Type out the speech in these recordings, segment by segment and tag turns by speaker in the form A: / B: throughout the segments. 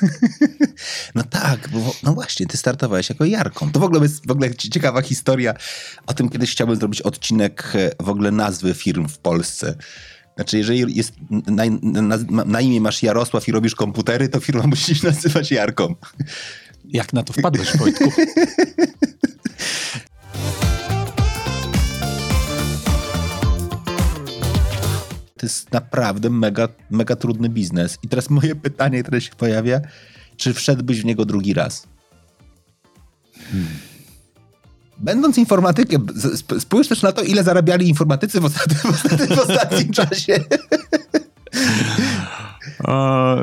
A: No tak, bo no właśnie, ty startowałeś jako Jarką. To w ogóle jest w ogóle ciekawa historia. O tym kiedyś chciałbym zrobić odcinek e, w ogóle nazwy firm w Polsce. Znaczy, jeżeli jest na, na, na imię masz Jarosław i robisz komputery, to firma musi się nazywać Jarką.
B: Jak na to wpadłeś, Wojtku?
A: Jest naprawdę mega, mega trudny biznes. I teraz moje pytanie, które się pojawia, czy wszedłbyś w niego drugi raz? Hmm. Będąc informatykiem, spójrz też na to, ile zarabiali informatycy w ostatnim, w ostatnim, w ostatnim czasie.
B: O,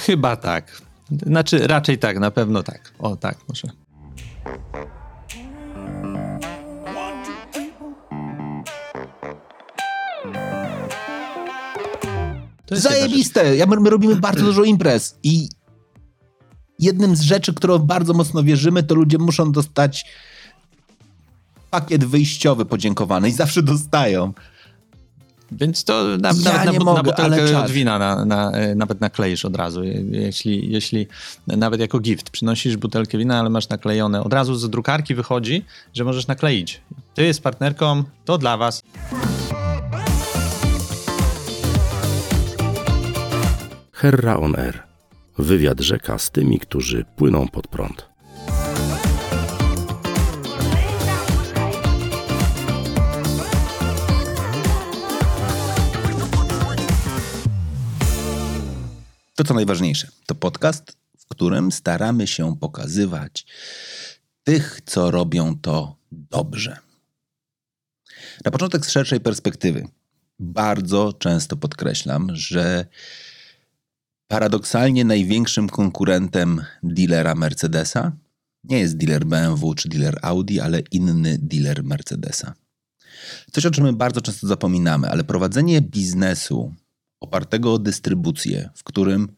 B: chyba tak. Znaczy, raczej tak, na pewno tak. O, tak, może.
A: Zajebiste! Ja, my robimy bardzo dużo imprez i jednym z rzeczy, którą bardzo mocno wierzymy, to ludzie muszą dostać pakiet wyjściowy podziękowany i zawsze dostają.
B: Więc to na,
A: ja
B: nawet
A: nie
B: na,
A: mogę,
B: na butelkę od wina na, na, e, nawet nakleisz od razu. Jeśli, jeśli nawet jako gift przynosisz butelkę wina, ale masz naklejone, od razu z drukarki wychodzi, że możesz nakleić. Ty jest partnerką, to dla was.
C: Herra on Air. Wywiad rzeka z tymi, którzy płyną pod prąd.
A: To co najważniejsze, to podcast, w którym staramy się pokazywać tych, co robią to dobrze. Na początek z szerszej perspektywy. Bardzo często podkreślam, że paradoksalnie największym konkurentem dealera Mercedesa nie jest dealer BMW czy dealer Audi, ale inny dealer Mercedesa. Coś, o czym my bardzo często zapominamy, ale prowadzenie biznesu opartego o dystrybucję, w którym,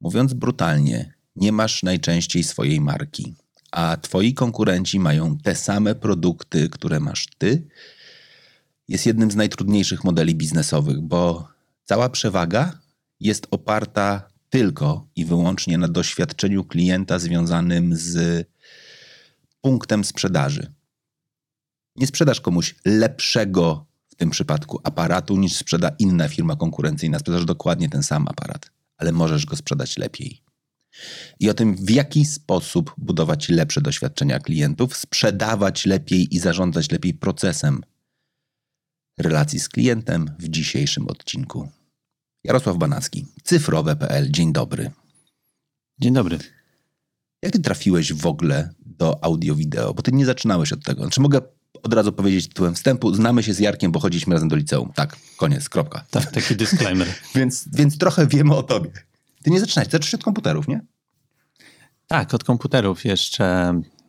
A: mówiąc brutalnie, nie masz najczęściej swojej marki, a twoi konkurenci mają te same produkty, które masz ty, jest jednym z najtrudniejszych modeli biznesowych, bo cała przewaga jest oparta tylko i wyłącznie na doświadczeniu klienta związanym z punktem sprzedaży. Nie sprzedasz komuś lepszego w tym przypadku aparatu niż sprzeda inna firma konkurencyjna. Sprzedasz dokładnie ten sam aparat, ale możesz go sprzedać lepiej. I o tym, w jaki sposób budować lepsze doświadczenia klientów, sprzedawać lepiej i zarządzać lepiej procesem relacji z klientem w dzisiejszym odcinku. Jarosław Banacki, cyfrowe.pl. Dzień dobry.
B: Dzień dobry.
A: Jak ty trafiłeś w ogóle do audio-wideo? Bo ty nie zaczynałeś od tego. Czy mogę od razu powiedzieć tytułem wstępu? Znamy się z Jarkiem, bo chodziliśmy razem do liceum. Tak, koniec, kropka.
B: Tak, taki disclaimer.
A: więc, więc trochę wiemy o tobie. Ty nie zaczynałeś, zacząłeś od komputerów, nie?
B: Tak, od komputerów jeszcze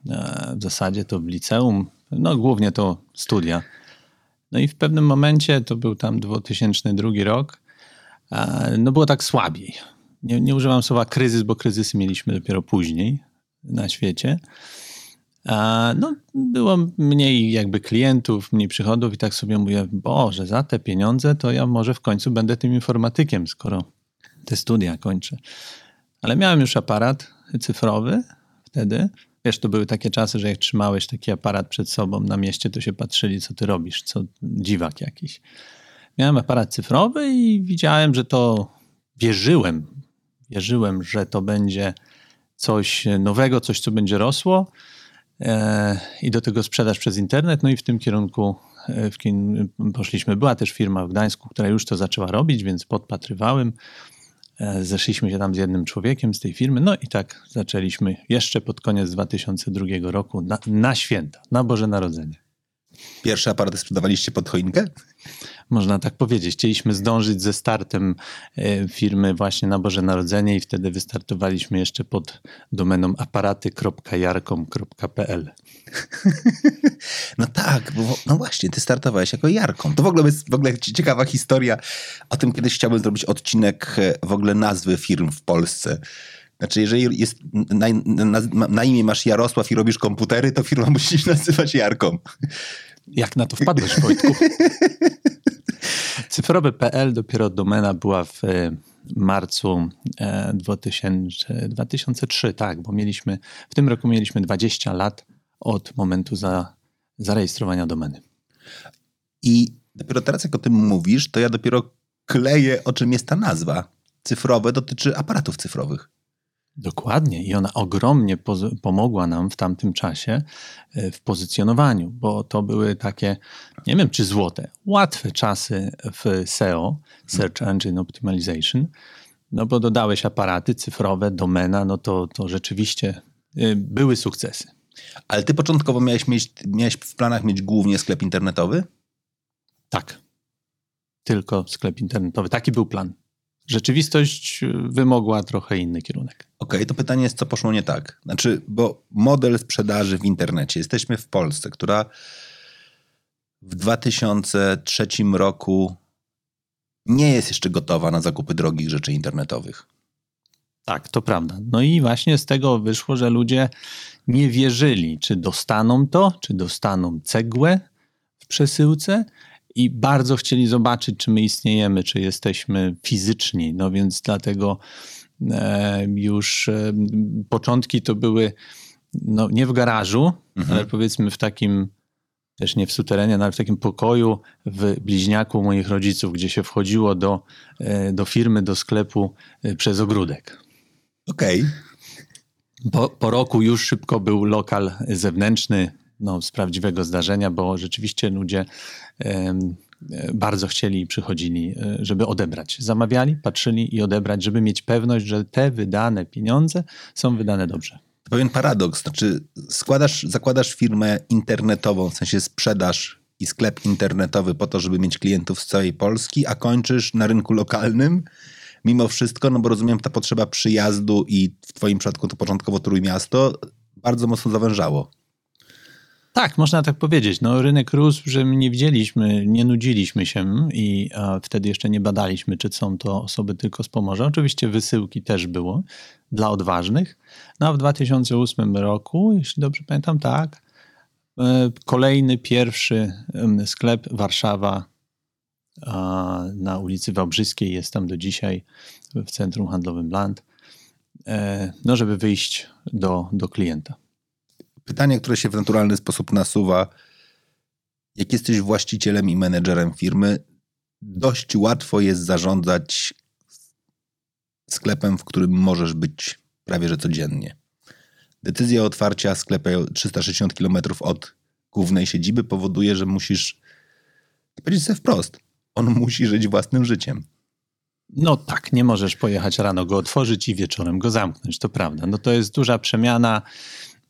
B: e, w zasadzie to w liceum, no głównie to studia. No i w pewnym momencie, to był tam 2002 rok, no było tak słabiej. Nie, nie używam słowa kryzys, bo kryzysy mieliśmy dopiero później na świecie. No, było mniej jakby klientów, mniej przychodów i tak sobie mówię, Boże, za te pieniądze to ja może w końcu będę tym informatykiem, skoro te studia kończę. Ale miałem już aparat cyfrowy wtedy. Wiesz, to były takie czasy, że jak trzymałeś taki aparat przed sobą na mieście, to się patrzyli, co ty robisz, co dziwak jakiś miałem aparat cyfrowy i widziałem, że to wierzyłem. Wierzyłem, że to będzie coś nowego, coś, co będzie rosło e, i do tego sprzedaż przez internet. No i w tym kierunku e, w poszliśmy. Była też firma w Gdańsku, która już to zaczęła robić, więc podpatrywałem. E, zeszliśmy się tam z jednym człowiekiem z tej firmy, no i tak zaczęliśmy jeszcze pod koniec 2002 roku na, na święta, na Boże Narodzenie.
A: Pierwsze aparaty sprzedawaliście pod choinkę?
B: Można tak powiedzieć. Chcieliśmy zdążyć ze startem e, firmy właśnie na Boże Narodzenie i wtedy wystartowaliśmy jeszcze pod domeną aparaty.jarkom.pl.
A: No tak, bo, no właśnie, ty startowałeś jako Jarką. To w ogóle jest w ogóle ciekawa historia. O tym kiedyś chciałbym zrobić odcinek e, w ogóle nazwy firm w Polsce. Znaczy, jeżeli jest na, na, na, imię masz Jarosław i robisz komputery, to firma musi się nazywać Jarką.
B: Jak na to wpadłeś, Wojtku? Cyfrowy.pl dopiero domena była w marcu 2000, 2003, tak, bo mieliśmy, w tym roku mieliśmy 20 lat od momentu za, zarejestrowania domeny.
A: I dopiero teraz, jak o tym mówisz, to ja dopiero kleję, o czym jest ta nazwa. Cyfrowe dotyczy aparatów cyfrowych.
B: Dokładnie. I ona ogromnie pomogła nam w tamtym czasie e, w pozycjonowaniu, bo to były takie, nie wiem czy złote, łatwe czasy w SEO, Search Engine Optimization, no bo dodałeś aparaty cyfrowe, domena, no to, to rzeczywiście e, były sukcesy.
A: Ale ty początkowo miałeś, mieć, miałeś w planach mieć głównie sklep internetowy?
B: Tak. Tylko sklep internetowy. Taki był plan. Rzeczywistość wymogła trochę inny kierunek. Okej,
A: okay, to pytanie jest, co poszło nie tak? Znaczy, bo model sprzedaży w internecie, jesteśmy w Polsce, która w 2003 roku nie jest jeszcze gotowa na zakupy drogich rzeczy internetowych.
B: Tak, to prawda. No i właśnie z tego wyszło, że ludzie nie wierzyli, czy dostaną to, czy dostaną cegłę w przesyłce i bardzo chcieli zobaczyć, czy my istniejemy, czy jesteśmy fizyczni. No więc dlatego e, już e, początki to były no, nie w garażu, mhm. ale powiedzmy w takim też nie w suterenie, ale w takim pokoju w bliźniaku moich rodziców, gdzie się wchodziło do, e, do firmy, do sklepu przez ogródek.
A: Okej. Okay.
B: Po, po roku już szybko był lokal zewnętrzny, no, z prawdziwego zdarzenia, bo rzeczywiście ludzie bardzo chcieli i przychodzili, e, żeby odebrać. Zamawiali, patrzyli i odebrać, żeby mieć pewność, że te wydane pieniądze są wydane dobrze.
A: Pewien paradoks. Znaczy, składasz, zakładasz firmę internetową, w sensie sprzedaż i sklep internetowy po to, żeby mieć klientów z całej Polski, a kończysz na rynku lokalnym mimo wszystko, no bo rozumiem, ta potrzeba przyjazdu i w Twoim przypadku to początkowo Trójmiasto bardzo mocno zawężało.
B: Tak, można tak powiedzieć. No, rynek rósł, że nie widzieliśmy, nie nudziliśmy się i wtedy jeszcze nie badaliśmy, czy są to osoby tylko z Pomorza. Oczywiście wysyłki też było dla odważnych. No a w 2008 roku, jeśli dobrze pamiętam, tak, e, kolejny, pierwszy sklep Warszawa na ulicy Wałbrzyskiej, jest tam do dzisiaj w centrum handlowym Land, e, no żeby wyjść do, do klienta.
A: Pytanie, które się w naturalny sposób nasuwa. Jak jesteś właścicielem i menedżerem firmy, dość łatwo jest zarządzać sklepem, w którym możesz być prawie że codziennie. Decyzja o otwarcia sklepu 360 km od głównej siedziby powoduje, że musisz powiedzieć sobie wprost, on musi żyć własnym życiem.
B: No tak, nie możesz pojechać rano go otworzyć i wieczorem go zamknąć, to prawda. No to jest duża przemiana.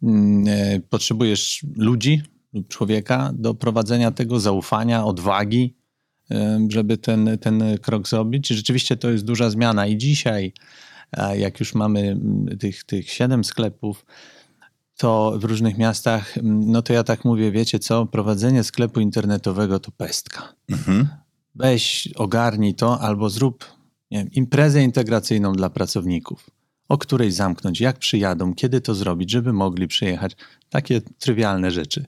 B: Mm, e, potrzebujesz ludzi lub człowieka do prowadzenia tego, zaufania, odwagi, e, żeby ten, ten krok zrobić. Rzeczywiście to jest duża zmiana i dzisiaj, jak już mamy mm, tych, tych siedem sklepów, to w różnych miastach, mm, no to ja tak mówię, wiecie co, prowadzenie sklepu internetowego to pestka. Mhm weź, ogarnij to, albo zrób wiem, imprezę integracyjną dla pracowników, o której zamknąć, jak przyjadą, kiedy to zrobić, żeby mogli przyjechać. Takie trywialne rzeczy.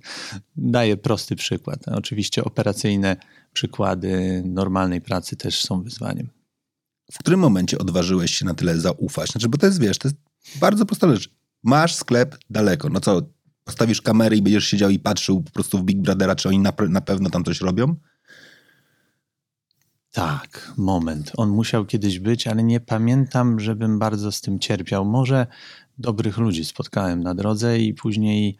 B: Daję prosty przykład. Oczywiście operacyjne przykłady normalnej pracy też są wyzwaniem.
A: W którym momencie odważyłeś się na tyle zaufać? Znaczy, bo to jest, wiesz, to jest bardzo prosta rzecz. Masz sklep daleko. No co, postawisz kamerę i będziesz siedział i patrzył po prostu w Big Brothera, czy oni na, na pewno tam coś robią?
B: Tak, moment. On musiał kiedyś być, ale nie pamiętam, żebym bardzo z tym cierpiał. Może dobrych ludzi spotkałem na drodze i później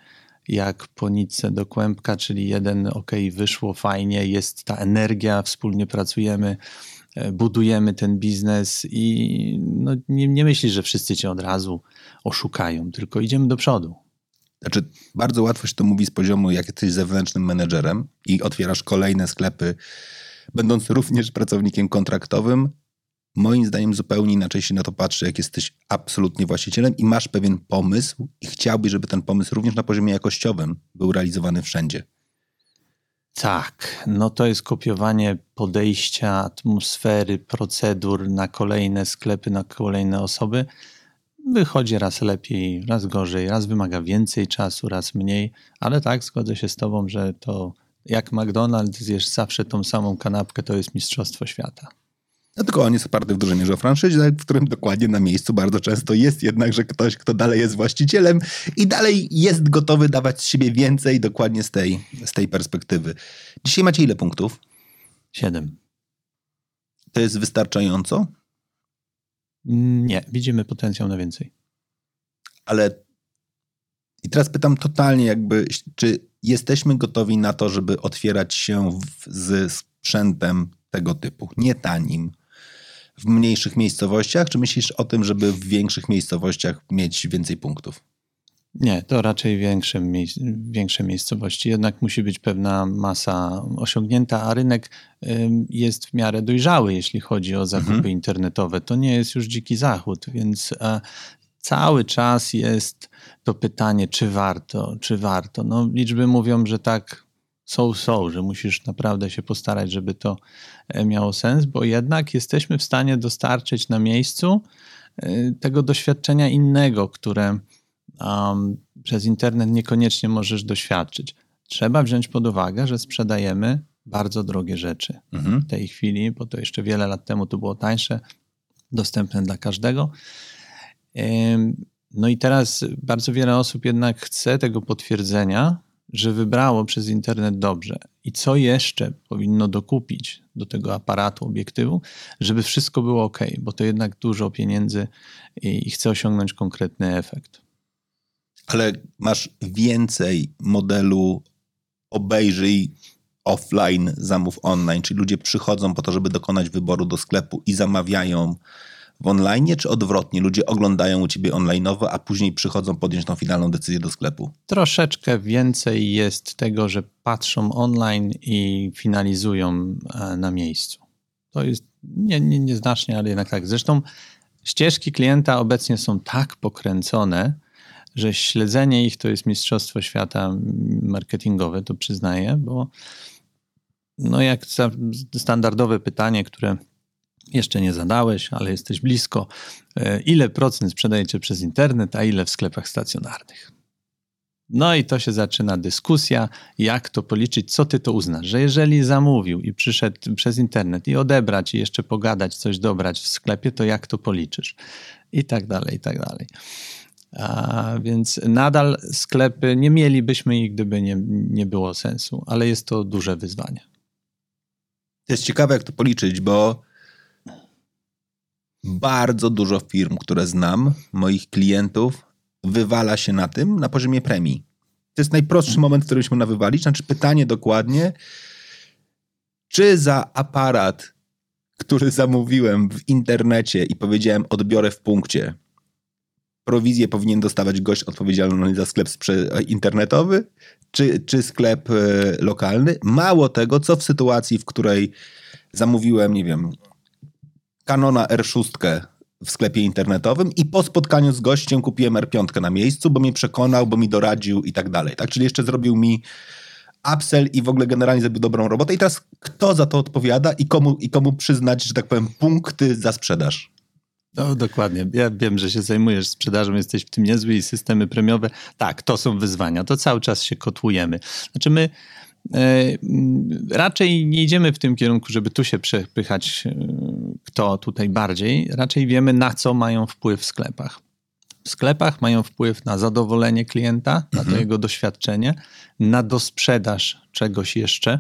B: jak po nitce do kłębka, czyli jeden, ok, wyszło fajnie, jest ta energia, wspólnie pracujemy, e, budujemy ten biznes i no, nie, nie myślisz, że wszyscy cię od razu oszukają, tylko idziemy do przodu.
A: Znaczy, bardzo łatwo się to mówi z poziomu, jak jesteś zewnętrznym menedżerem i otwierasz kolejne sklepy będąc również pracownikiem kontraktowym, moim zdaniem zupełnie inaczej się na to patrzy, jak jesteś absolutnie właścicielem i masz pewien pomysł i chciałbyś, żeby ten pomysł również na poziomie jakościowym był realizowany wszędzie.
B: Tak, no to jest kopiowanie podejścia, atmosfery, procedur na kolejne sklepy, na kolejne osoby. Wychodzi raz lepiej, raz gorzej, raz wymaga więcej czasu, raz mniej, ale tak, zgodzę się z Tobą, że to jak McDonald's zjesz zawsze tą samą kanapkę, to jest mistrzostwo świata.
A: No tylko on jest oparty w dużej mierze o franczyzie, w którym dokładnie na miejscu bardzo często jest jednak, że ktoś, kto dalej jest właścicielem i dalej jest gotowy dawać z siebie więcej dokładnie z tej, z tej perspektywy. Dzisiaj macie ile punktów?
B: Siedem.
A: To jest wystarczająco?
B: Nie, widzimy potencjał na więcej.
A: Ale i teraz pytam totalnie jakby, czy jesteśmy gotowi na to, żeby otwierać się w, z sprzętem tego typu, nie tanim, w mniejszych miejscowościach, czy myślisz o tym, żeby w większych miejscowościach mieć więcej punktów?
B: Nie, to raczej większe, większe miejscowości. Jednak musi być pewna masa osiągnięta, a rynek jest w miarę dojrzały, jeśli chodzi o zakupy mhm. internetowe. To nie jest już dziki zachód, więc e, cały czas jest to pytanie, czy warto, czy warto. No, liczby mówią, że tak są, są, że musisz naprawdę się postarać, żeby to e, miało sens, bo jednak jesteśmy w stanie dostarczyć na miejscu e, tego doświadczenia innego, które um, przez internet niekoniecznie możesz doświadczyć. Trzeba wziąć pod uwagę, że sprzedajemy bardzo drogie rzeczy mhm. w tej chwili, bo to jeszcze wiele lat temu to było tańsze, dostępne dla każdego. No i teraz bardzo wiele osób jednak chce tego potwierdzenia, że wybrało przez internet dobrze. I co jeszcze powinno dokupić do tego aparatu, obiektywu, żeby wszystko było ok, bo to jednak dużo pieniędzy i, i chce osiągnąć konkretny efekt.
A: Ale masz więcej modelu obejrzyj offline, zamów online, czyli ludzie przychodzą po to, żeby dokonać wyboru do sklepu i zamawiają w online, czy odwrotnie? Ludzie oglądają u ciebie online'owo, a później przychodzą podjąć tą finalną decyzję do sklepu?
B: Troszeczkę więcej jest tego, że patrzą online i finalizują e, na miejscu. To jest nie, nie, nieznacznie, ale jednak tak. Zresztą ścieżki klienta obecnie są tak pokręcone, że śledzenie ich to jest mistrzostwo świata marketingowe, to przyznaję, bo no jak standardowe pytanie, które jeszcze nie zadałeś, ale jesteś blisko. E, ile procent sprzedajecie przez internet, a ile w sklepach stacjonarnych? No i to się zaczyna dyskusja, jak to policzyć, co ty to uznasz, że jeżeli zamówił i przyszedł przez internet i odebrać i jeszcze pogadać, coś dobrać w sklepie, to jak to policzysz? I tak dalej, i tak dalej. A więc nadal sklepy nie mielibyśmy ich, gdyby nie, nie było sensu, ale jest to duże wyzwanie.
A: To jest ciekawe, jak to policzyć, bo bardzo dużo firm, które znam, moich klientów, wywala się na tym na poziomie premii. To jest najprostszy moment, w którym się można wywalić. Znaczy pytanie dokładnie, czy za aparat, który zamówiłem w internecie i powiedziałem odbiorę w punkcie, prowizję powinien dostawać gość odpowiedzialny za sklep internetowy, czy, czy sklep e, lokalny. Mało tego, co w sytuacji, w której zamówiłem, nie wiem, Canona R6 w sklepie internetowym i po spotkaniu z gościem kupiłem R5 na miejscu, bo mnie przekonał, bo mi doradził i tak dalej. Tak? Czyli jeszcze zrobił mi upsell i w ogóle generalnie zrobił dobrą robotę. I teraz kto za to odpowiada i komu, i komu przyznać, że tak powiem, punkty za sprzedaż?
B: No dokładnie. Ja wiem, że się zajmujesz sprzedażą, jesteś w tym niezły i systemy premiowe. Tak, to są wyzwania. To cały czas się kotłujemy. Znaczy my raczej nie idziemy w tym kierunku, żeby tu się przepychać, e, kto tutaj bardziej. Raczej wiemy, na co mają wpływ w sklepach. W sklepach mają wpływ na zadowolenie klienta, na to mhm. jego doświadczenie, na dosprzedaż czegoś jeszcze.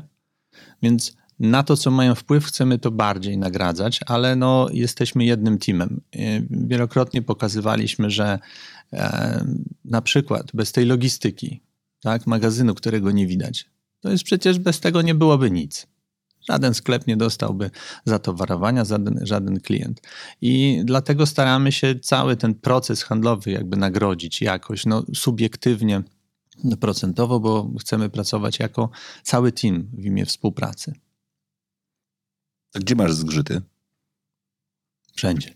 B: Więc na to, co mają wpływ, chcemy to bardziej nagradzać, ale no, jesteśmy jednym teamem. E, wielokrotnie pokazywaliśmy, że e, na przykład bez tej logistyki, tak, magazynu, którego nie widać, to jest przecież bez tego nie byłoby nic. Żaden sklep nie dostałby zatowarowania, żaden, żaden klient. I dlatego staramy się cały ten proces handlowy jakby nagrodzić jakoś, no subiektywnie, procentowo, bo chcemy pracować jako cały team w imię współpracy.
A: A gdzie masz zgrzyty?
B: Wszędzie.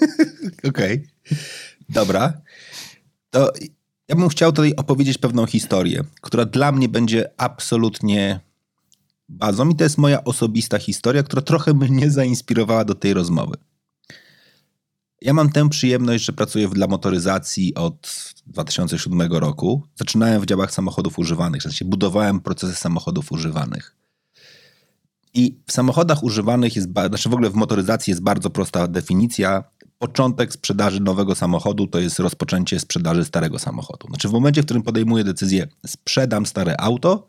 A: Okej. Okay. Dobra. To ja bym chciał tutaj opowiedzieć pewną historię, która dla mnie będzie absolutnie bazą i to jest moja osobista historia, która trochę mnie zainspirowała do tej rozmowy. Ja mam tę przyjemność, że pracuję dla motoryzacji od 2007 roku. Zaczynałem w działach samochodów używanych, w sensie budowałem procesy samochodów używanych. I w samochodach używanych jest, znaczy w ogóle w motoryzacji jest bardzo prosta definicja. Początek sprzedaży nowego samochodu to jest rozpoczęcie sprzedaży starego samochodu. Znaczy w momencie, w którym podejmuję decyzję, sprzedam stare auto,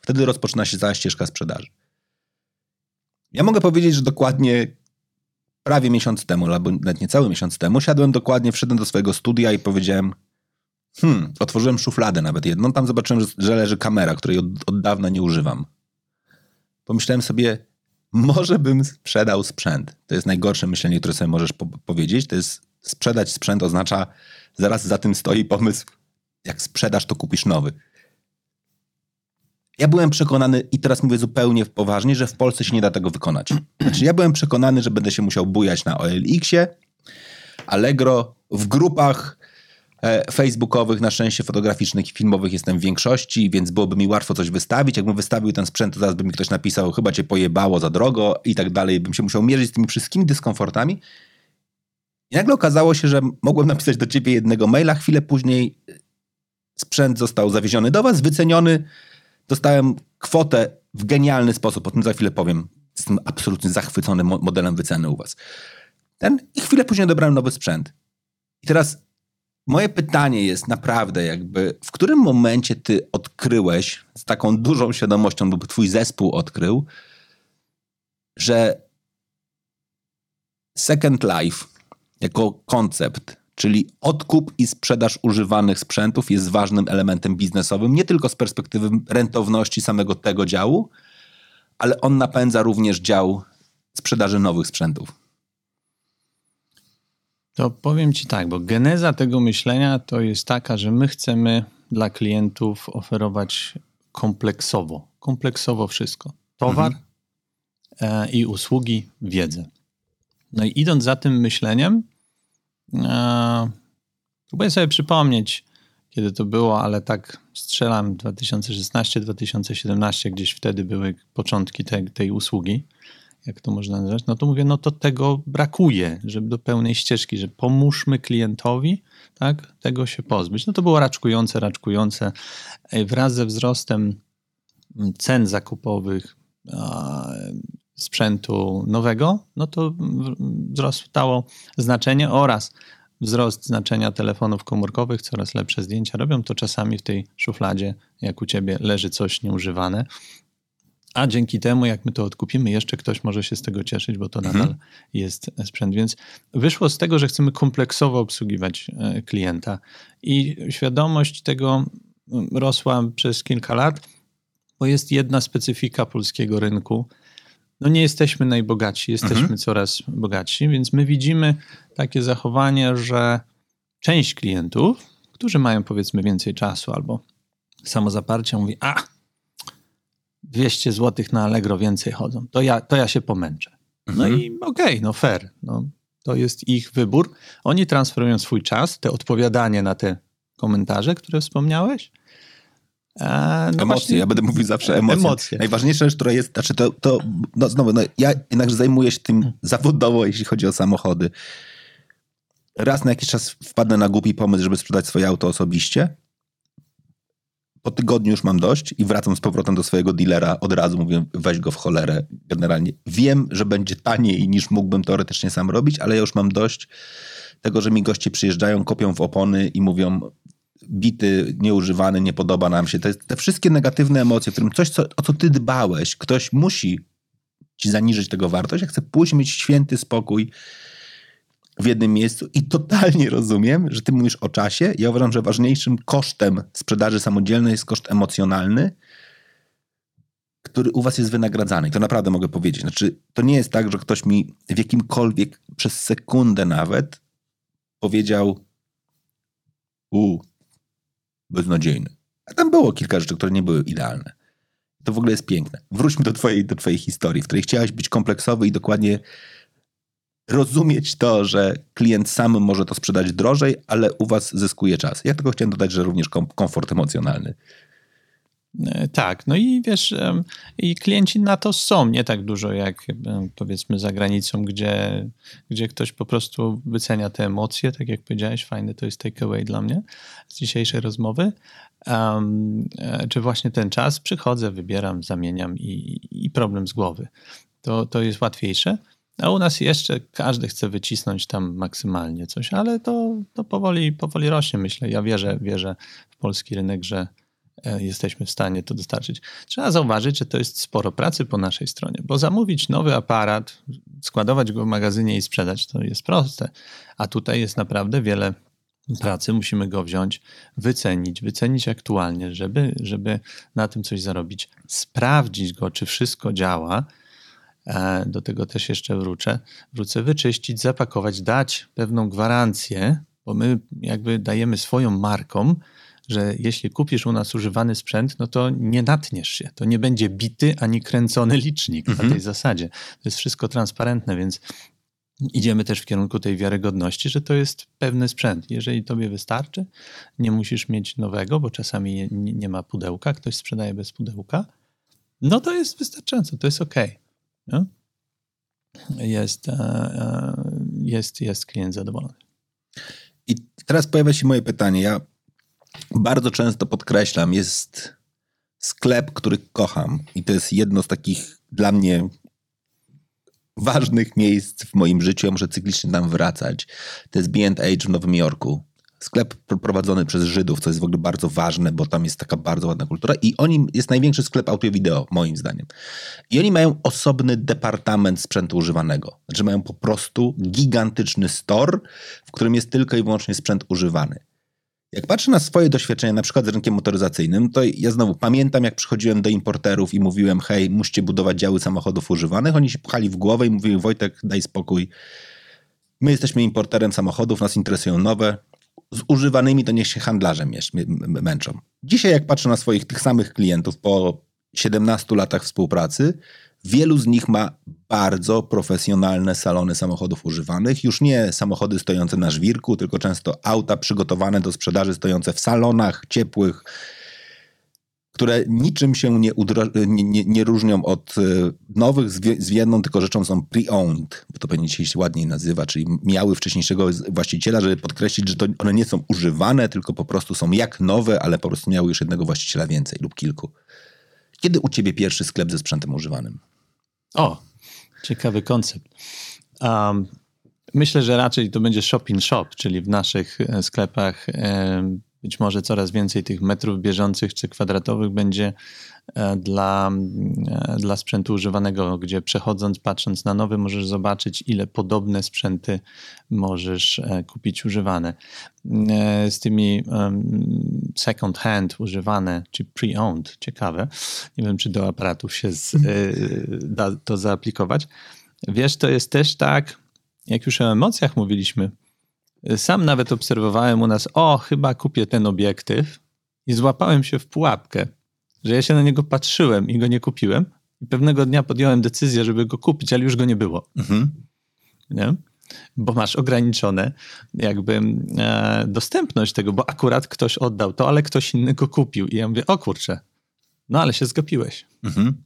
A: wtedy rozpoczyna się cała ścieżka sprzedaży. Ja mogę powiedzieć, że dokładnie prawie miesiąc temu, albo nawet niecały miesiąc temu, siadłem dokładnie, wszedłem do swojego studia i powiedziałem, hmm, otworzyłem szufladę nawet jedną, tam zobaczyłem, że leży kamera, której od, od dawna nie używam. Pomyślałem sobie, może bym sprzedał sprzęt. To jest najgorsze myślenie, które sobie możesz po powiedzieć. To jest sprzedać sprzęt oznacza, zaraz za tym stoi pomysł, jak sprzedasz, to kupisz nowy. Ja byłem przekonany, i teraz mówię zupełnie poważnie, że w Polsce się nie da tego wykonać. Znaczy, ja byłem przekonany, że będę się musiał bujać na OLX-ie, Allegro, w grupach facebookowych, na szczęście fotograficznych i filmowych jestem w większości, więc byłoby mi łatwo coś wystawić. Jakbym wystawił ten sprzęt, to zaraz by mi ktoś napisał, chyba cię pojebało za drogo i tak dalej. Bym się musiał mierzyć z tymi wszystkimi dyskomfortami. I nagle okazało się, że mogłem napisać do ciebie jednego maila, chwilę później sprzęt został zawieziony do was, wyceniony, dostałem kwotę w genialny sposób, o tym za chwilę powiem. Jestem absolutnie zachwycony modelem wyceny u was. Ten i chwilę później odebrałem nowy sprzęt. I teraz moje pytanie jest naprawdę jakby, w którym momencie ty odkryłeś z taką dużą świadomością, lub twój zespół odkrył, że Second Life jako koncept Czyli odkup i sprzedaż używanych sprzętów jest ważnym elementem biznesowym, nie tylko z perspektywy rentowności samego tego działu, ale on napędza również dział sprzedaży nowych sprzętów.
B: To powiem Ci tak, bo geneza tego myślenia to jest taka, że my chcemy dla klientów oferować kompleksowo, kompleksowo wszystko. Towar mhm. E, i usługi, wiedzę. No i idąc za tym myśleniem, Eee, próbuję sobie przypomnieć, kiedy to było, ale tak strzelam 2016-2017, gdzieś wtedy były początki te, tej usługi, jak to można nazwać, no to mówię, no to tego brakuje, żeby do pełnej ścieżki, że pomóżmy klientowi, tak, tego się pozbyć. No to było raczkujące, raczkujące. Wraz ze wzrostem cen zakupowych sprzętu nowego, no to wzrastało znaczenie oraz wzrost znaczenia telefonów komórkowych, coraz lepsze zdjęcia robią, to czasami w tej szufladzie, jak u ciebie, leży coś nieużywane. A dzięki temu, jak my to odkupimy, jeszcze ktoś może się z tego cieszyć, bo to mhm. nadal jest sprzęt. Więc wyszło z tego, że chcemy kompleksowo obsługiwać e, klienta i świadomość tego rosła przez kilka lat, bo jest jedna specyfika polskiego rynku, no nie jesteśmy najbogatsi, jesteśmy mhm. coraz bogatsi, więc my widzimy takie zachowanie, że część klientów, którzy mają powiedzmy więcej czasu albo samozaparcia, mówi, a 200 zł na Allegro więcej chodzą, to ja, to ja się pomęczę. No mhm. i okej, okay, no fair, no, to jest ich wybór. Oni transferują swój czas, te odpowiadanie na te komentarze, które wspomniałeś,
A: no emocje, właśnie, ja będę mówił zawsze emocje. emocje. Najważniejsza rzecz, która jest, znaczy to, to no znowu, no, ja jednakże zajmuję się tym zawodowo, jeśli chodzi o samochody. Raz na jakiś czas wpadnę na głupi pomysł, żeby sprzedać swoje auto osobiście. Po tygodniu już mam dość i wracam z powrotem do swojego dealera. Od razu mówię, weź go w cholerę. Generalnie wiem, że będzie taniej niż mógłbym teoretycznie sam robić, ale ja już mam dość tego, że mi goście przyjeżdżają, kopią w opony i mówią, bity, nieużywany, nie podoba nam się. Te, te wszystkie negatywne emocje, którym coś, co, o co ty dbałeś, ktoś musi ci zaniżyć tego wartość. Ja chcę pójść mieć święty spokój w jednym miejscu i totalnie rozumiem, że ty mówisz o czasie. Ja uważam, że ważniejszym kosztem sprzedaży samodzielnej jest koszt emocjonalny, który u was jest wynagradzany. I to naprawdę mogę powiedzieć. Znaczy, to nie jest tak, że ktoś mi w jakimkolwiek, przez sekundę nawet powiedział u, beznadziejny. A tam było kilka rzeczy, które nie były idealne. To w ogóle jest piękne. Wróćmy do twojej, do twojej historii, w której chciałeś być kompleksowy i dokładnie rozumieć to, że klient sam może to sprzedać drożej, ale u was zyskuje czas. Ja tylko chciałem dodać, że również kom komfort emocjonalny.
B: E, tak, no i wiesz, i klienci na to są, nie tak dużo jak powiedzmy za granicą, gdzie, gdzie ktoś po prostu wycenia te emocje, tak jak powiedziałeś, fajny to jest takeaway dla mnie z dzisiejszej rozmowy, um, czy właśnie ten czas, przychodzę, wybieram, zamieniam i, i problem z głowy. To, to jest łatwiejsze. A u nas jeszcze każdy chce wycisnąć tam maksymalnie coś, ale to, to powoli, powoli rośnie, myślę. Ja wierzę, wierzę w polski rynek, że e, jesteśmy w stanie to dostarczyć. Trzeba zauważyć, że to jest sporo pracy po naszej stronie, bo zamówić nowy aparat, składować go w magazynie i sprzedać to jest proste. A tutaj jest naprawdę wiele pracy, musimy go wziąć, wycenić, wycenić aktualnie, żeby, żeby na tym coś zarobić, sprawdzić go, czy wszystko działa do tego też jeszcze wrócę, wrócę, wyczyścić, zapakować, dać pewną gwarancję, bo my jakby dajemy swoją marką, że jeśli kupisz u nas używany sprzęt, no to nie natniesz się. To nie będzie bity ani kręcony licznik mhm. na tej zasadzie. To jest wszystko transparentne, więc idziemy też w kierunku tej wiarygodności, że to jest pewny sprzęt. Jeżeli tobie wystarczy, nie musisz mieć nowego, bo czasami nie, nie ma pudełka, ktoś sprzedaje bez pudełka, no to jest wystarczająco, to jest ok. No? Jest, e, e, jest, jest klient zadowolony.
A: I teraz pojawia się moje pytanie. Ja bardzo często podkreślam, jest sklep, który kocham i to jest jedno z takich dla mnie ważnych miejsc w moim życiu. Ja muszę cyklicznie tam wracać. To jest B&H w Nowym Jorku sklep prowadzony przez Żydów, co jest w ogóle bardzo ważne, bo tam jest taka bardzo ładna kultura i oni, jest największy sklep audio-wideo, moim zdaniem. I oni mają osobny departament sprzętu używanego. Znaczy mają po prostu gigantyczny store, w którym jest tylko i wyłącznie sprzęt używany. Jak patrzę na swoje doświadczenia, na przykład z rynkiem motoryzacyjnym, to ja znowu pamiętam, jak przychodziłem do importerów i mówiłem, hej, musicie budować działy samochodów używanych. Oni się pchali w głowę i mówili, Wojtek, daj spokój. My jesteśmy importerem samochodów, nas interesują nowe z używanymi to niech się handlarze męczą. Dzisiaj jak patrzę na swoich tych samych klientów po 17 latach współpracy, wielu z nich ma bardzo profesjonalne salony samochodów używanych. Już nie samochody stojące na żwirku, tylko często auta przygotowane do sprzedaży stojące w salonach ciepłych, które niczym się nie, nie, nie, nie różnią od e, nowych z, jedną tylko rzeczą są pre-owned, bo to pewnie się ładniej nazywa, czyli miały wcześniejszego właściciela, żeby podkreślić, że to one nie są używane, tylko po prostu są jak nowe, ale po prostu miały już jednego właściciela więcej lub kilku. Kiedy u ciebie pierwszy sklep ze sprzętem używanym?
B: O, ciekawy koncept. Um, myślę, że raczej to będzie shop in shop, czyli w naszych e, sklepach być może coraz więcej tych metrów bieżących czy kwadratowych będzie e, dla, e, dla sprzętu używanego, gdzie przechodząc, patrząc na nowy, możesz zobaczyć, ile podobne sprzęty możesz e, kupić używane. Z tymi second hand używane, czy pre-owned, ciekawe. Nie wiem, czy do aparatów się z, da to zaaplikować. Wiesz, to jest też tak, jak już o emocjach mówiliśmy, sam nawet obserwowałem u nas, o, chyba kupię ten obiektyw i złapałem się w pułapkę, że ja się na niego patrzyłem i go nie kupiłem. I pewnego dnia podjąłem decyzję, żeby go kupić, ale już go nie było. Mhm. Nie? Bo masz ograniczone jakby e, dostępność tego, bo akurat ktoś oddał to, ale ktoś inny go kupił. I ja mówię, o kurczę, no ale się zgapiłeś. Mhm.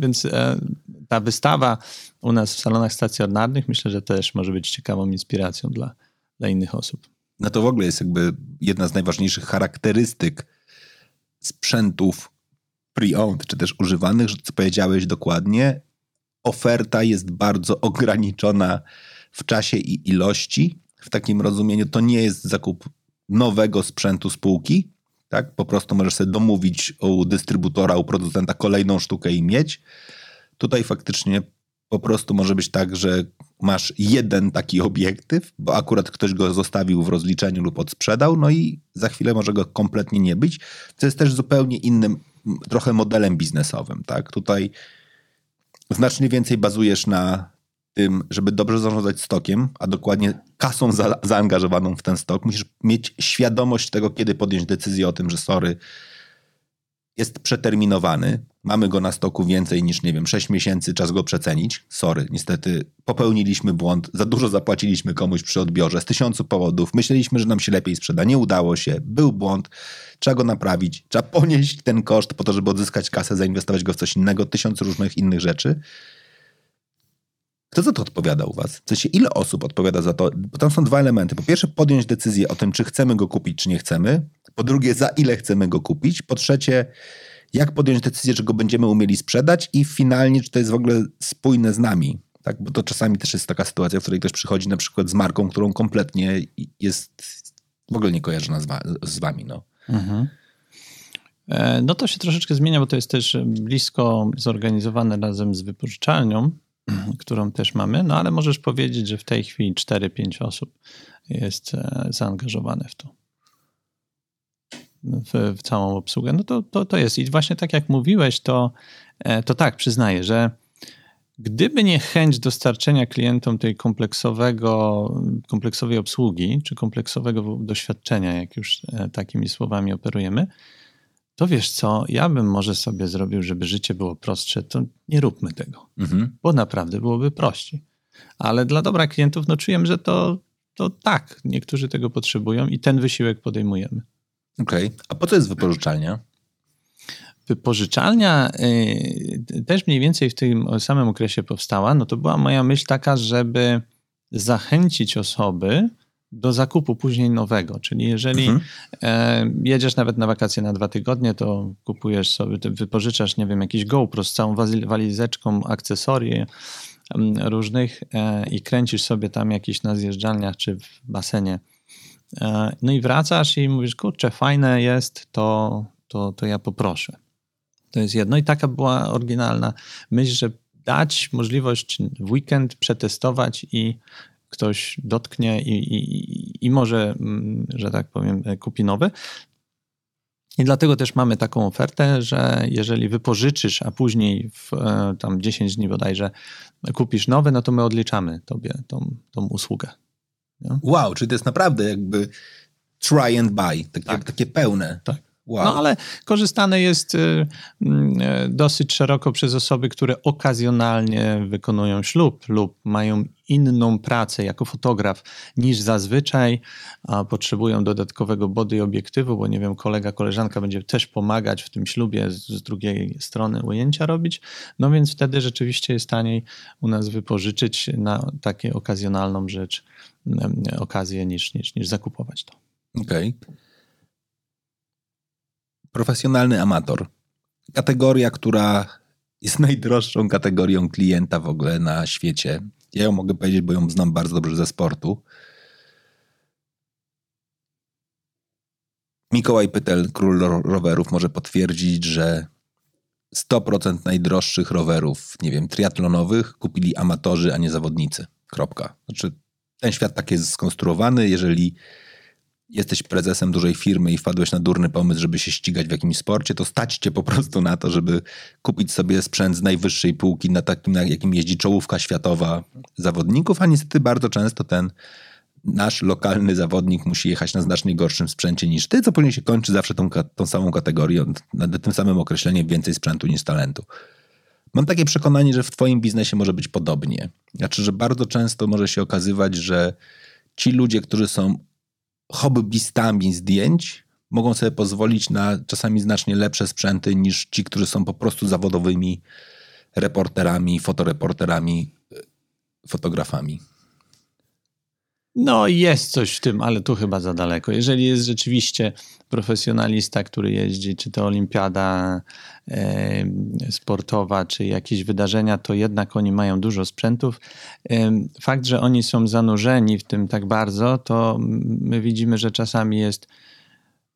B: Więc e, ta wystawa u nas w salonach stacjonarnych myślę, że też może być ciekawą inspiracją dla, dla innych osób.
A: No to w ogóle jest jakby jedna z najważniejszych charakterystyk sprzętów pre-owned, czy też używanych, że co powiedziałeś dokładnie, oferta jest bardzo ograniczona w czasie i ilości. W takim rozumieniu to nie jest zakup nowego sprzętu spółki, tak? Po prostu możesz sobie domówić u dystrybutora, u producenta kolejną sztukę i mieć. Tutaj faktycznie po prostu może być tak, że masz jeden taki obiektyw, bo akurat ktoś go zostawił w rozliczeniu lub odsprzedał, no i za chwilę może go kompletnie nie być, co jest też zupełnie innym trochę modelem biznesowym, tak? Tutaj znacznie więcej bazujesz na tym, żeby dobrze zarządzać stokiem, a dokładnie kasą za, zaangażowaną w ten stok. Musisz mieć świadomość tego, kiedy podjąć decyzję o tym, że sorry, jest przeterminowany, mamy go na stoku więcej niż, nie wiem, 6 miesięcy, czas go przecenić. Sorry, niestety popełniliśmy błąd, za dużo zapłaciliśmy komuś przy odbiorze z tysiącu powodów. Myśleliśmy, że nam się lepiej sprzeda, nie udało się, był błąd, trzeba go naprawić, trzeba ponieść ten koszt po to, żeby odzyskać kasę, zainwestować go w coś innego, tysiąc różnych innych rzeczy. Kto za to odpowiada u was? W sensie, ile osób odpowiada za to? Bo tam są dwa elementy. Po pierwsze, podjąć decyzję o tym, czy chcemy go kupić, czy nie chcemy. Po drugie, za ile chcemy go kupić. Po trzecie, jak podjąć decyzję, że go będziemy umieli sprzedać i finalnie, czy to jest w ogóle spójne z nami. Tak? Bo to czasami też jest taka sytuacja, w której ktoś przychodzi na przykład z marką, którą kompletnie jest w ogóle nie kojarzona z, wa z wami. No. Mhm.
B: E, no to się troszeczkę zmienia, bo to jest też blisko zorganizowane razem z wypożyczalnią, którą też mamy, no ale możesz powiedzieć, że w tej chwili 4-5 osób jest e, zaangażowane w to. W, w, całą obsługę. No to, to, to jest. I właśnie tak jak mówiłeś, to, e, to tak, przyznaję, że gdyby nie chęć dostarczenia klientom tej kompleksowego, kompleksowej obsługi, czy kompleksowego doświadczenia, jak już e, takimi słowami operujemy, to wiesz co, ja bym może sobie zrobił, żeby życie było prostsze, to nie róbmy tego, mhm. bo naprawdę byłoby prościej. Ale dla dobra klientów, no czujemy, że to, to tak, niektórzy tego potrzebują i ten wysiłek podejmujemy.
A: Okej, okay. a po co jest wypożyczalnia?
B: Wypożyczalnia y, też mniej więcej w tym samym okresie powstała. No to była moja myśl taka, żeby zachęcić osoby, do zakupu później nowego. Czyli jeżeli mhm. e, jedziesz nawet na wakacje na dwa tygodnie, to kupujesz sobie, wypożyczasz, nie wiem, jakiś GoPro z całą walizeczką akcesorii różnych e, i kręcisz sobie tam jakieś na zjeżdżalniach czy w basenie. E, no i wracasz i mówisz, kurczę, fajne jest, to, to, to ja poproszę. To jest jedno i taka była oryginalna myśl, że dać możliwość w weekend przetestować i ktoś dotknie i, i, i może, mm, że tak powiem, kupi nowy. I dlatego też mamy taką ofertę, że jeżeli wypożyczysz, a później w e, tam 10 dni bodajże kupisz nowy, no to my odliczamy tobie tą, tą usługę.
A: Nie? Wow, czyli to jest naprawdę jakby try and buy, takie, tak. takie pełne.
B: Tak. Wow. No ale korzystane jest y, mm, y, dosyć szeroko przez osoby, które okazjonalnie wykonują ślub lub mają inną pracę jako fotograf niż zazwyczaj, a potrzebują dodatkowego body obiektywu, bo nie wiem, kolega, koleżanka będzie też pomagać w tym ślubie z, z drugiej strony ujęcia robić, no więc wtedy rzeczywiście jest taniej u nas wypożyczyć na takie okazjonalną rzecz, mm, okazję niż, niż, niż zakupować to.
A: Okej. Okay profesjonalny amator. Kategoria, która jest najdroższą kategorią klienta w ogóle na świecie. Ja ją mogę powiedzieć, bo ją znam bardzo dobrze ze sportu. Mikołaj Pytel, król rowerów, może potwierdzić, że 100% najdroższych rowerów, nie wiem, triatlonowych kupili amatorzy, a nie zawodnicy. Kropka. Znaczy, ten świat tak jest skonstruowany. Jeżeli jesteś prezesem dużej firmy i wpadłeś na durny pomysł, żeby się ścigać w jakimś sporcie, to stać cię po prostu na to, żeby kupić sobie sprzęt z najwyższej półki, na takim, na jakim jeździ czołówka światowa zawodników, a niestety bardzo często ten nasz lokalny zawodnik musi jechać na znacznie gorszym sprzęcie niż ty, co później się kończy zawsze tą, tą samą kategorią, tym samym określeniem więcej sprzętu niż talentu. Mam takie przekonanie, że w twoim biznesie może być podobnie. Znaczy, że bardzo często może się okazywać, że ci ludzie, którzy są hobbystami zdjęć mogą sobie pozwolić na czasami znacznie lepsze sprzęty niż ci, którzy są po prostu zawodowymi reporterami, fotoreporterami, fotografami.
B: No, jest coś w tym, ale tu chyba za daleko. Jeżeli jest rzeczywiście profesjonalista, który jeździ, czy to olimpiada e, sportowa, czy jakieś wydarzenia, to jednak oni mają dużo sprzętów. E, fakt, że oni są zanurzeni w tym tak bardzo, to my widzimy, że czasami jest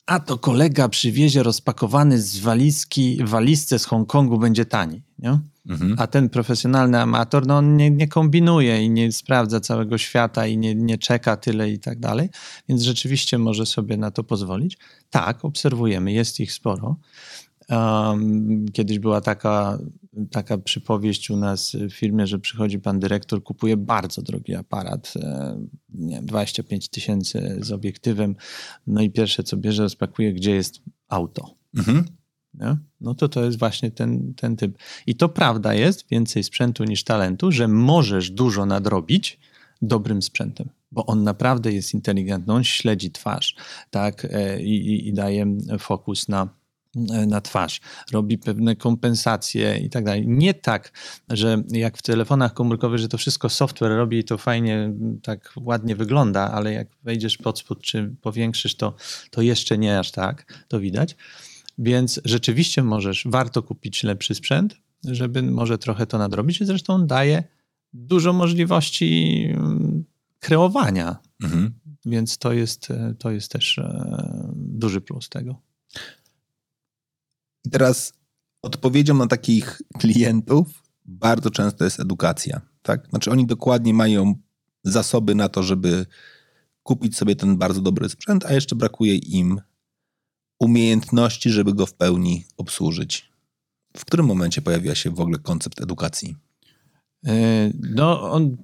B: a to kolega przywiezie rozpakowany z walizki, walizce z Hongkongu będzie tani. Nie? Mhm. A ten profesjonalny amator, no on nie, nie, kombinuje i nie sprawdza całego świata i nie, nie czeka tyle i tak dalej, więc rzeczywiście może sobie na to pozwolić. Tak, obserwujemy, jest ich sporo. Um, kiedyś była taka, taka przypowieść u nas w firmie, że przychodzi pan dyrektor, kupuje bardzo drogi aparat, e, nie wiem, 25 tysięcy z obiektywem, no i pierwsze co bierze, rozpakuje, gdzie jest auto. Mhm. Nie? No to to jest właśnie ten, ten typ. I to prawda jest, więcej sprzętu niż talentu, że możesz dużo nadrobić dobrym sprzętem, bo on naprawdę jest inteligentny, on śledzi twarz, tak, e, i, i daje fokus na, e, na twarz, robi pewne kompensacje i tak dalej. Nie tak, że jak w telefonach komórkowych, że to wszystko software robi i to fajnie, tak ładnie wygląda, ale jak wejdziesz pod spód czy powiększysz to, to jeszcze nie aż tak, to widać. Więc rzeczywiście możesz, warto kupić lepszy sprzęt, żeby może trochę to nadrobić. Zresztą daje dużo możliwości mm, kreowania. Mhm. Więc to jest, to jest też e, duży plus tego.
A: I teraz odpowiedzią na takich klientów bardzo często jest edukacja. Tak? Znaczy oni dokładnie mają zasoby na to, żeby kupić sobie ten bardzo dobry sprzęt, a jeszcze brakuje im umiejętności, żeby go w pełni obsłużyć. W którym momencie pojawia się w ogóle koncept edukacji?
B: E, no, on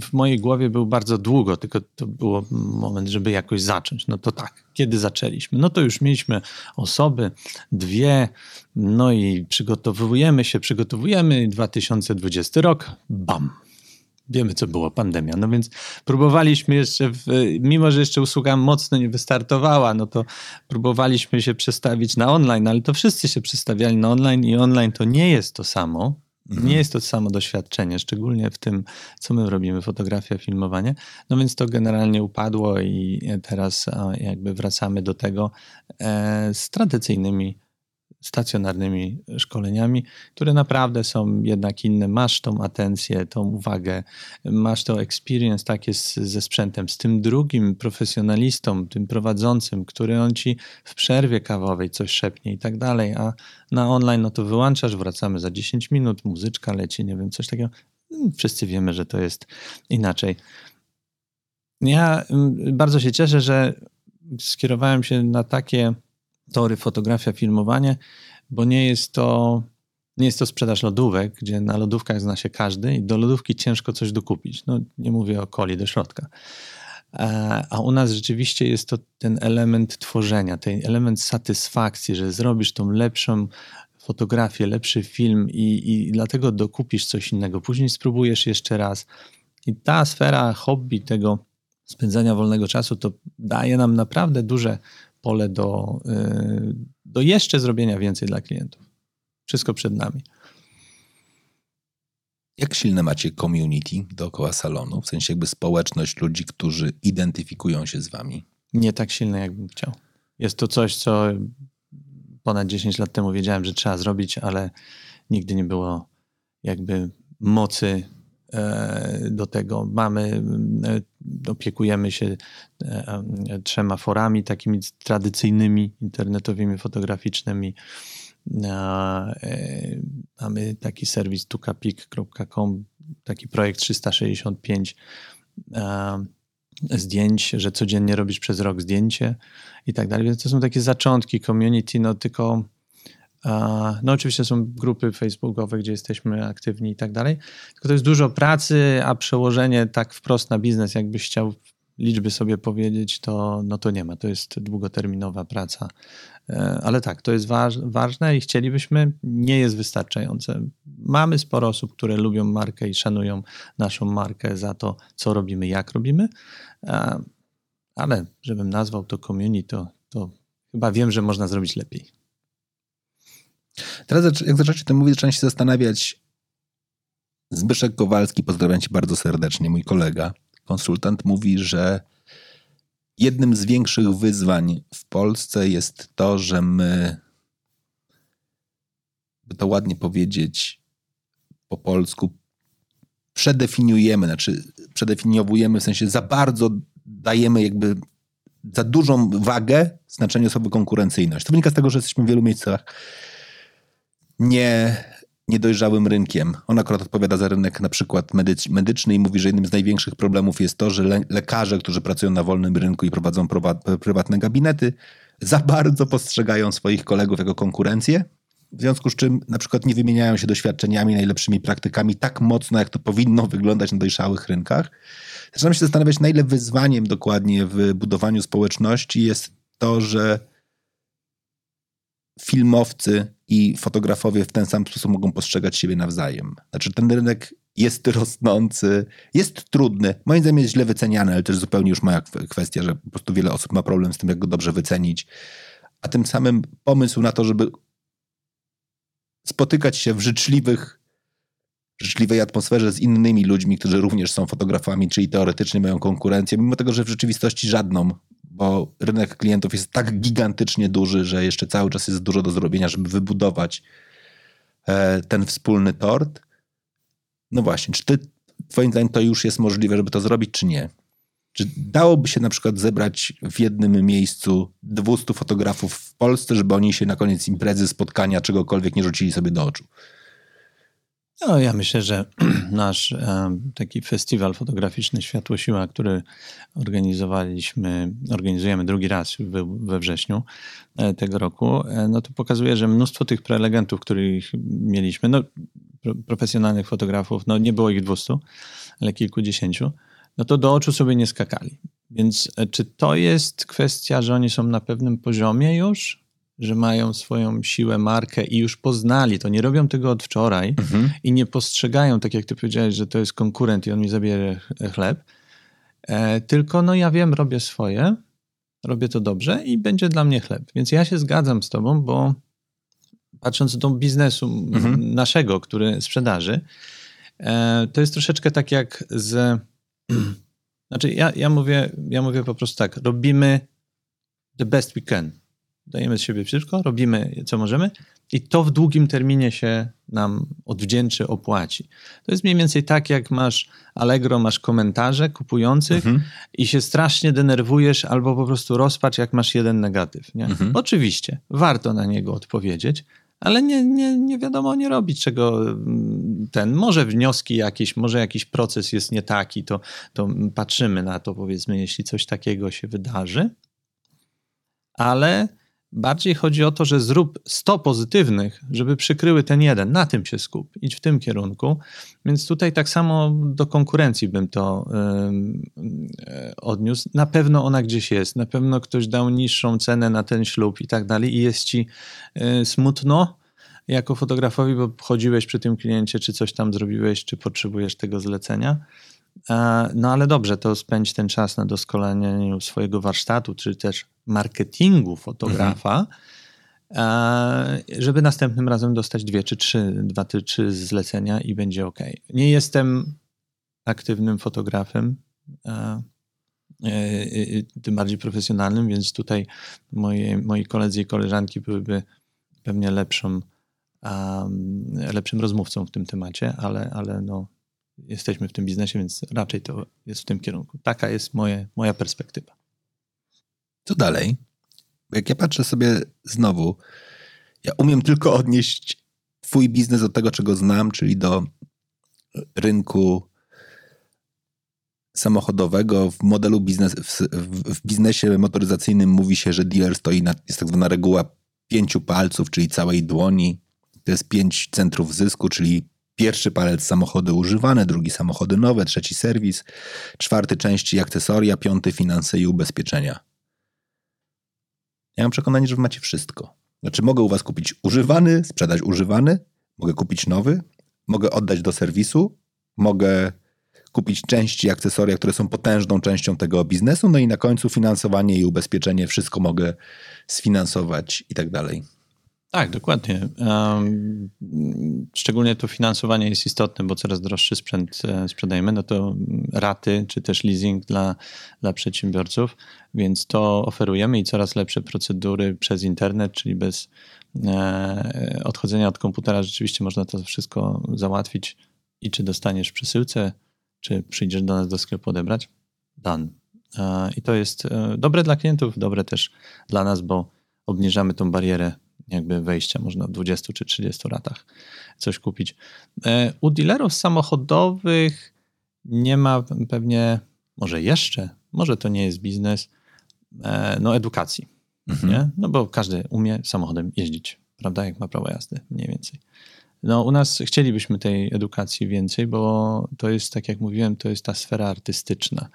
B: w mojej głowie był bardzo długo, tylko to było moment, żeby jakoś zacząć. No to tak, kiedy zaczęliśmy? No to już mieliśmy osoby, dwie, no i przygotowujemy się, przygotowujemy. 2020 rok, bam, wiemy, co było, pandemia. No więc próbowaliśmy jeszcze, w, mimo że jeszcze usługa mocno nie wystartowała, no to próbowaliśmy się przestawić na online, ale to wszyscy się przestawiali na online i online to nie jest to samo. Mhm. Nie jest to samo doświadczenie, szczególnie w tym, co my robimy, fotografia, filmowanie. No więc to generalnie upadło i teraz jakby wracamy do tego e, z tradycyjnymi stacjonarnymi szkoleniami, które naprawdę są jednak inne. Masz tą atencję, tą uwagę, masz to experience takie ze sprzętem, z tym drugim profesjonalistą, tym prowadzącym, który on ci w przerwie kawowej coś szepnie i tak dalej, a na online no to wyłączasz, wracamy za 10 minut, muzyczka leci, nie wiem, coś takiego. Wszyscy wiemy, że to jest inaczej. Ja mm, bardzo się cieszę, że skierowałem się na takie tory, fotografia, filmowanie, bo nie jest to, nie jest to sprzedaż lodówek, gdzie na lodówkach zna się każdy i do lodówki ciężko coś dokupić. No, nie mówię o coli do środka. E, a u nas rzeczywiście jest to ten element tworzenia, ten element satysfakcji, że zrobisz tą lepszą fotografię, lepszy film i, i dlatego dokupisz coś innego. Później spróbujesz jeszcze raz. I ta sfera hobby, tego spędzania wolnego czasu, to daje nam naprawdę duże pole do, y, do jeszcze zrobienia więcej dla klientów. Wszystko przed nami.
A: Jak silne macie community dookoła salonu? W sensie jakby społeczność ludzi, którzy identyfikują się z wami?
B: Nie tak silne, jakbym chciał. Jest to coś, co ponad 10 lat temu wiedziałem, że trzeba zrobić, ale nigdy nie było jakby mocy do tego. Mamy, e, opiekujemy się e, trzema forami takimi tradycyjnymi, internetowymi, fotograficznymi. Mamy taki serwis tukapik.com, taki projekt 365 zdjęć, że codziennie robisz przez rok zdjęcie i tak dalej. Więc to są takie zaczątki community, no tylko no oczywiście są grupy facebookowe, gdzie jesteśmy aktywni i tak dalej. Tylko to jest dużo pracy, a przełożenie tak wprost na biznes, jakbyś chciał liczby sobie powiedzieć, to, no to nie ma. To jest długoterminowa praca. E, ale tak, to jest waż, ważne i chcielibyśmy, nie jest wystarczające. Mamy sporo osób, które lubią markę i szanują naszą markę za to, co robimy, jak robimy, e, ale żebym nazwał to community, to, to chyba wiem, że można zrobić lepiej.
A: Teraz jak zaczęliście o tym mówić, zacząłem się zastanawiać. Zbyszek Kowalski, pozdrawiam cię bardzo serdecznie, mój kolega, konsultant, mówi, że jednym z większych wyzwań w Polsce jest to, że my, by to ładnie powiedzieć po polsku, przedefiniujemy, znaczy przedefiniowujemy, w sensie za bardzo dajemy jakby za dużą wagę znaczeniu słowa konkurencyjność. To wynika z tego, że jesteśmy w wielu miejscach nie, niedojrzałym rynkiem. On akurat odpowiada za rynek na przykład medyczny i mówi, że jednym z największych problemów jest to, że le lekarze, którzy pracują na wolnym rynku i prowadzą prywatne gabinety, za bardzo postrzegają swoich kolegów jako konkurencję, w związku z czym na przykład nie wymieniają się doświadczeniami, najlepszymi praktykami tak mocno, jak to powinno wyglądać na dojrzałych rynkach. Zaczynam się zastanawiać, na ile wyzwaniem dokładnie w budowaniu społeczności jest to, że filmowcy i fotografowie w ten sam sposób mogą postrzegać siebie nawzajem. Znaczy ten rynek jest rosnący, jest trudny, moim zdaniem jest źle wyceniany, ale też zupełnie już moja kwestia, że po prostu wiele osób ma problem z tym, jak go dobrze wycenić. A tym samym pomysł na to, żeby spotykać się w życzliwych, życzliwej atmosferze z innymi ludźmi, którzy również są fotografami, czyli teoretycznie mają konkurencję, mimo tego, że w rzeczywistości żadną, bo rynek klientów jest tak gigantycznie duży, że jeszcze cały czas jest dużo do zrobienia, żeby wybudować e, ten wspólny tort. No właśnie, czy ty, twoim zdaniem to już jest możliwe, żeby to zrobić, czy nie? Czy dałoby się na przykład zebrać w jednym miejscu 200 fotografów w Polsce, żeby oni się na koniec imprezy, spotkania, czegokolwiek nie rzucili sobie do oczu?
B: No, ja myślę, że nasz e, taki festiwal fotograficzny Światło Siła, który organizowaliśmy, organizujemy drugi raz we, wrześniu e, tego roku, e, no to pokazuje, że mnóstwo tych prelegentów, których mieliśmy, no profesjonalnych fotografów, no nie było ich 200, ale kilkudziesięciu, no to do oczu sobie nie skakali. Więc czy to jest kwestia, że oni są na pewnym poziomie już, że mają swoją siłę, markę i już poznali to, nie robią tego od wczoraj mhm. i nie postrzegają, tak jak ty powiedziałeś, że to jest konkurent i on mi zabierze chleb, e, tylko no ja wiem, robię swoje, robię to dobrze i będzie dla mnie chleb. Więc ja się zgadzam z tobą, bo patrząc do biznesu mhm. naszego, który sprzedaży, e, to jest troszeczkę tak jak z... Znaczy ja, ja, mówię, ja mówię po prostu tak, robimy the best we can dajemy z siebie wszystko, robimy co możemy i to w długim terminie się nam odwdzięczy, opłaci. To jest mniej więcej tak, jak masz Allegro, masz komentarze kupujących mhm. i się strasznie denerwujesz albo po prostu rozpacz, jak masz jeden negatyw. Nie? Mhm. Oczywiście, warto na niego odpowiedzieć, ale nie, nie, nie wiadomo nie robić czego mm, ten, może wnioski jakieś, może jakiś proces jest nie taki, to, to patrzymy na to powiedzmy, jeśli coś takiego się wydarzy, ale Bardziej chodzi o to, że zrób 100 pozytywnych, żeby przykryły ten jeden. Na tym się skup. Idź w tym kierunku. Więc tutaj tak samo do konkurencji bym to yy, odniósł. Na pewno ona gdzieś jest. Na pewno ktoś dał niższą cenę na ten ślub i tak dalej. I jest ci yy, smutno jako fotografowi, bo chodziłeś przy tym kliencie, czy coś tam zrobiłeś, czy potrzebujesz tego zlecenia. No ale dobrze, to spędź ten czas na doskonaleniu swojego warsztatu, czy też marketingu fotografa, mhm. żeby następnym razem dostać dwie czy trzy, dwa czy trzy zlecenia i będzie ok. Nie jestem aktywnym fotografem, e, e, tym bardziej profesjonalnym, więc tutaj moje, moi koledzy i koleżanki byłyby pewnie lepszą, lepszym rozmówcą w tym temacie, ale, ale no, jesteśmy w tym biznesie, więc raczej to jest w tym kierunku. Taka jest moje, moja perspektywa.
A: Co dalej? Jak ja patrzę sobie znowu, ja umiem tylko odnieść Twój biznes do tego, czego znam, czyli do rynku samochodowego. W modelu biznes, w, w biznesie motoryzacyjnym mówi się, że dealer stoi na, jest tak zwana reguła pięciu palców, czyli całej dłoni. To jest pięć centrów zysku, czyli Pierwszy palec samochody używane, drugi samochody nowe, trzeci serwis, czwarty części i akcesoria, piąty finanse i ubezpieczenia. Ja mam przekonanie, że macie wszystko. Znaczy, mogę u was kupić używany, sprzedać używany, mogę kupić nowy, mogę oddać do serwisu, mogę kupić części i akcesoria, które są potężną częścią tego biznesu, no i na końcu finansowanie i ubezpieczenie, wszystko mogę sfinansować i tak dalej.
B: Tak, dokładnie. Szczególnie to finansowanie jest istotne, bo coraz droższy sprzęt e, sprzedajemy, no to raty czy też leasing dla, dla przedsiębiorców, więc to oferujemy i coraz lepsze procedury przez internet, czyli bez e, odchodzenia od komputera. Rzeczywiście można to wszystko załatwić i czy dostaniesz przesyłce, czy przyjdziesz do nas do sklepu odebrać, done. E, I to jest dobre dla klientów, dobre też dla nas, bo obniżamy tą barierę jakby wejścia, można w 20 czy 30 latach coś kupić. E, u dealerów samochodowych nie ma pewnie, może jeszcze, może to nie jest biznes, e, no edukacji, mhm. nie? No bo każdy umie samochodem jeździć, prawda, jak ma prawo jazdy, mniej więcej. No u nas chcielibyśmy tej edukacji więcej, bo to jest, tak jak mówiłem, to jest ta sfera artystyczna.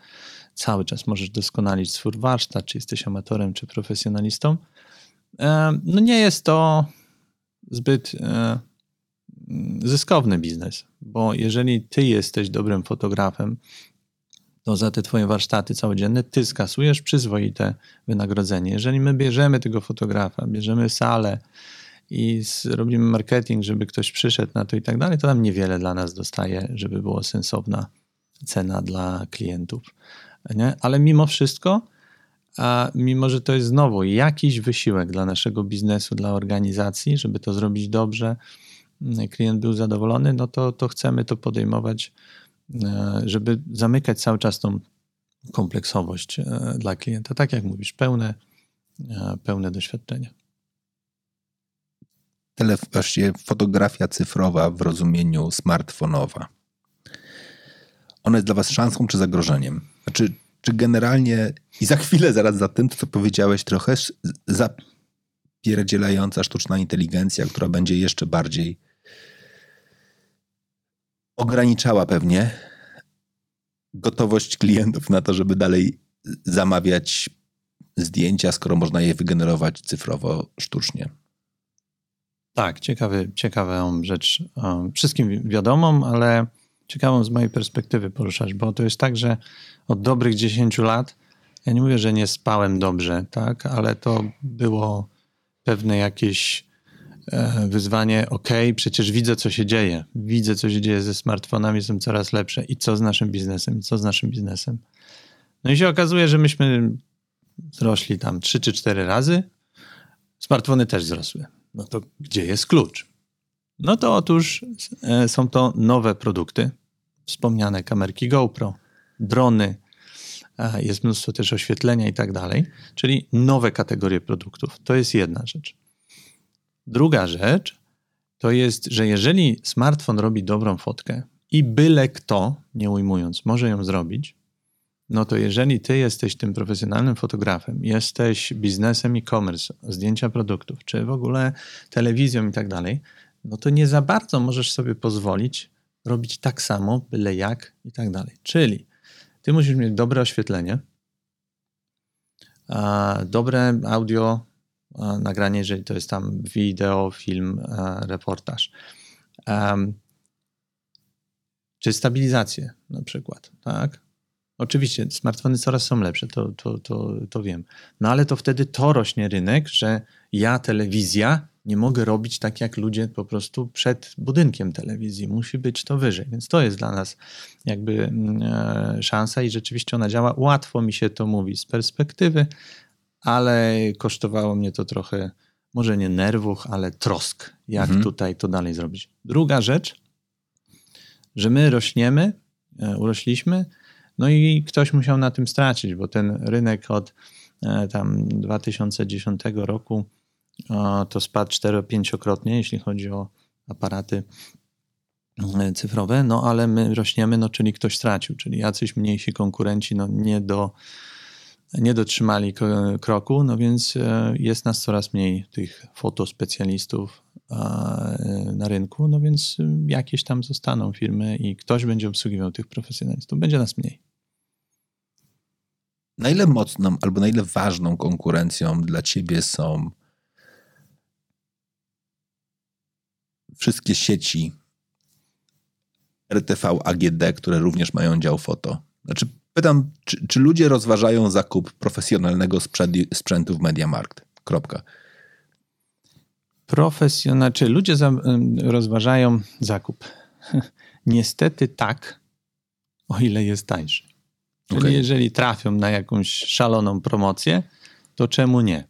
B: Cały czas możesz doskonalić swój warsztat, czy jesteś amatorem, czy profesjonalistą, no nie jest to zbyt e, zyskowny biznes, bo jeżeli ty jesteś dobrym fotografem, to za te twoje warsztaty całodzienne ty skasujesz przyzwoite wynagrodzenie. Jeżeli my bierzemy tego fotografa, bierzemy salę i robimy marketing, żeby ktoś przyszedł na to i tak dalej, to tam niewiele dla nas dostaje, żeby była sensowna cena dla klientów. Nie? Ale mimo wszystko, a mimo że to jest znowu jakiś wysiłek dla naszego biznesu, dla organizacji, żeby to zrobić dobrze, klient był zadowolony, no to, to chcemy to podejmować E, żeby zamykać cały czas tą kompleksowość e, dla klienta. Tak jak mówisz, pełne, e, pełne doświadczenie.
A: Tele, fotografia cyfrowa w rozumieniu smartfonowa. Ona jest dla Was szansą czy zagrożeniem? Znaczy, czy generalnie, i za chwilę, zaraz za tym, co powiedziałeś, trochę zapierdzielająca sztuczna inteligencja, która będzie jeszcze bardziej ograniczała pewnie gotowość klientów na to, żeby dalej zamawiać zdjęcia, skoro można je wygenerować cyfrowo, sztucznie.
B: Tak, ciekawy, ciekawą rzecz. Um, wszystkim wiadomą, ale ciekawą z mojej perspektywy poruszasz, bo to jest tak, że od dobrych 10 lat, ja nie mówię, że nie spałem dobrze, tak, ale to było pewne jakieś E, wyzwanie, ok, przecież widzę, co się dzieje. Widzę, co się dzieje ze smartfonami, są coraz lepsze. I co z naszym biznesem? I co z naszym biznesem? No i się okazuje, że myśmy wzrośli tam trzy czy cztery razy. Smartfony też wzrosły. No to gdzie jest klucz? No to otóż e, są to nowe produkty. Wspomniane kamerki GoPro, drony, jest mnóstwo też oświetlenia i tak dalej, czyli nowe kategorie produktów. To jest jedna rzecz. Druga rzecz to jest, że jeżeli smartfon robi dobrą fotkę i byle kto, nie ujmując, może ją zrobić, no to jeżeli ty jesteś tym profesjonalnym fotografem, jesteś biznesem e-commerce, zdjęcia produktów, czy w ogóle telewizją i tak dalej, no to nie za bardzo możesz sobie pozwolić robić tak samo, byle jak i tak dalej. Czyli ty musisz mieć dobre oświetlenie, dobre audio, nagranie, jeżeli to jest tam wideo, film, reportaż. Czy stabilizację na przykład, tak? Oczywiście smartfony coraz są lepsze, to, to, to, to wiem. No ale to wtedy to rośnie rynek, że ja telewizja nie mogę robić tak jak ludzie po prostu przed budynkiem telewizji. Musi być to wyżej. Więc to jest dla nas jakby mm, e, szansa i rzeczywiście ona działa. Łatwo mi się to mówi z perspektywy, ale kosztowało mnie to trochę, może nie nerwów, ale trosk, jak mhm. tutaj to dalej zrobić. Druga rzecz, że my rośniemy, e, urośliśmy, no i ktoś musiał na tym stracić, bo ten rynek od e, tam 2010 roku to spadł 4-5krotnie, jeśli chodzi o aparaty e, cyfrowe, no ale my rośniemy, no czyli ktoś stracił, czyli jacyś mniejsi konkurenci, no nie do nie dotrzymali kroku, no więc e, jest nas coraz mniej tych fotospecjalistów na rynku, no więc e, jakieś tam zostaną firmy i ktoś będzie obsługiwał tych profesjonalistów, będzie nas mniej.
A: Na ile mocną albo na ile ważną konkurencją dla ciebie są wszystkie sieci RTV, AGD, które również mają dział foto? Znaczy, Pytam, czy, czy ludzie rozważają zakup profesjonalnego sprzętu w Mediamarkt? Kropka.
B: Profesjonal, czy ludzie za, rozważają zakup? Niestety tak, o ile jest tańszy. Czyli okay. jeżeli trafią na jakąś szaloną promocję, to czemu nie?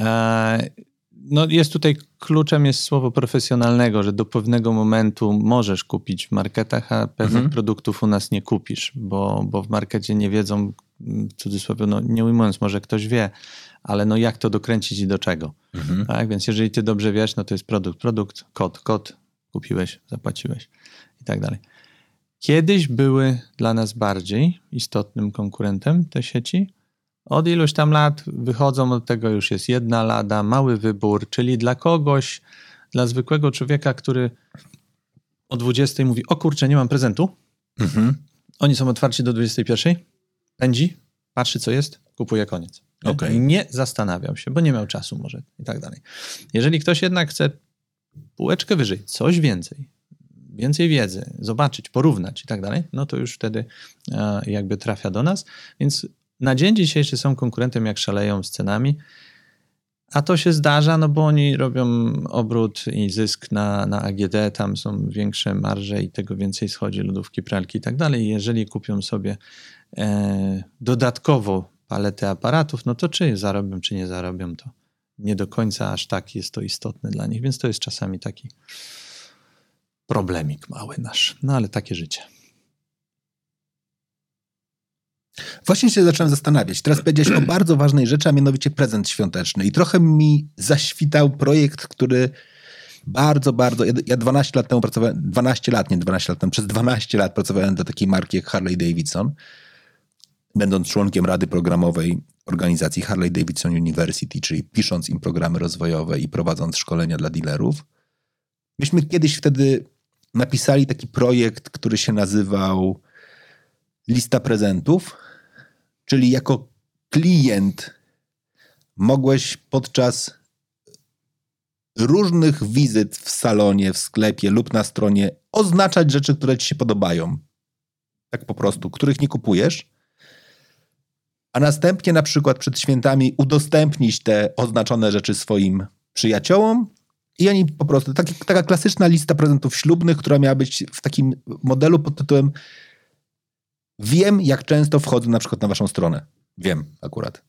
B: E, no jest tutaj kluczem jest słowo profesjonalnego, że do pewnego momentu możesz kupić w marketach, a pewnych mhm. produktów u nas nie kupisz, bo, bo w markecie nie wiedzą, w cudzysłowie, no nie ujmując, może ktoś wie, ale no jak to dokręcić i do czego. Mhm. Tak, więc jeżeli ty dobrze wiesz, no to jest produkt, produkt, kod, kod, kupiłeś, zapłaciłeś i tak dalej. Kiedyś były dla nas bardziej istotnym konkurentem te sieci, od iluś tam lat wychodzą od tego już jest jedna lada, mały wybór, czyli dla kogoś, dla zwykłego człowieka, który o 20 mówi, o kurczę, nie mam prezentu. Mhm. Oni są otwarci do 21. Pędzi, patrzy co jest, kupuje koniec.
A: Okej.
B: Nie zastanawiał się, bo nie miał czasu może i tak dalej. Jeżeli ktoś jednak chce półeczkę wyżej, coś więcej, więcej wiedzy, zobaczyć, porównać i tak dalej, no to już wtedy e, jakby trafia do nas. Więc na dzień dzisiejszy są konkurentem, jak szaleją z cenami. A to się zdarza, no bo oni robią obrót i zysk na, na AGD, tam są większe marże i tego więcej schodzi, lodówki, pralki i tak dalej. Jeżeli kupią sobie e, dodatkowo paletę aparatów, no to czy zarobią, czy nie zarobią, to nie do końca aż tak jest to istotne dla nich, więc to jest czasami taki problemik mały nasz. No ale takie życie.
A: Właśnie się zacząłem zastanawiać. Teraz powiedziałeś o bardzo ważnej rzeczy, a mianowicie prezent świąteczny. I trochę mi zaświtał projekt, który bardzo, bardzo. ja- Ja 12 lat temu pracowałem, 12 lat, nie 12 lat temu, przez 12 lat pracowałem dla takiej marki jak Harley Davidson, będąc członkiem rady programowej organizacji Harley Davidson University, czyli pisząc im programy rozwojowe i prowadząc szkolenia dla dealerów. Myśmy kiedyś wtedy napisali taki projekt, który się nazywał Lista prezentów, czyli jako klient mogłeś podczas różnych wizyt w salonie, w sklepie lub na stronie oznaczać rzeczy, które ci się podobają. Tak po prostu, których nie kupujesz. A następnie na przykład przed świętami udostępnić te oznaczone rzeczy swoim przyjaciołom i oni po prostu, taki, taka klasyczna lista prezentów ślubnych, która miała być w takim modelu pod tytułem Wiem, jak często wchodzę na przykład na waszą stronę. Wiem akurat.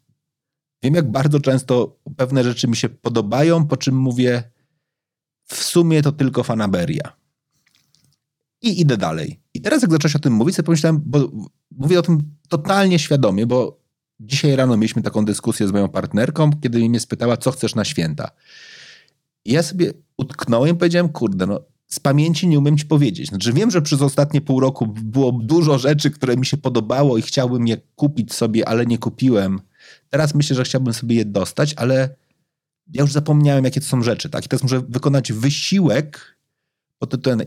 A: Wiem, jak bardzo często pewne rzeczy mi się podobają, po czym mówię, w sumie to tylko fanaberia. I idę dalej. I teraz, jak zacząłeś o tym mówić, sobie pomyślałem, bo mówię o tym totalnie świadomie, bo dzisiaj rano mieliśmy taką dyskusję z moją partnerką, kiedy mnie spytała, co chcesz na święta. I ja sobie utknąłem i powiedziałem, kurde, no z pamięci nie umiem ci powiedzieć. Znaczy wiem, że przez ostatnie pół roku było dużo rzeczy, które mi się podobało i chciałbym je kupić sobie, ale nie kupiłem. Teraz myślę, że chciałbym sobie je dostać, ale ja już zapomniałem, jakie to są rzeczy. Tak? I teraz muszę wykonać wysiłek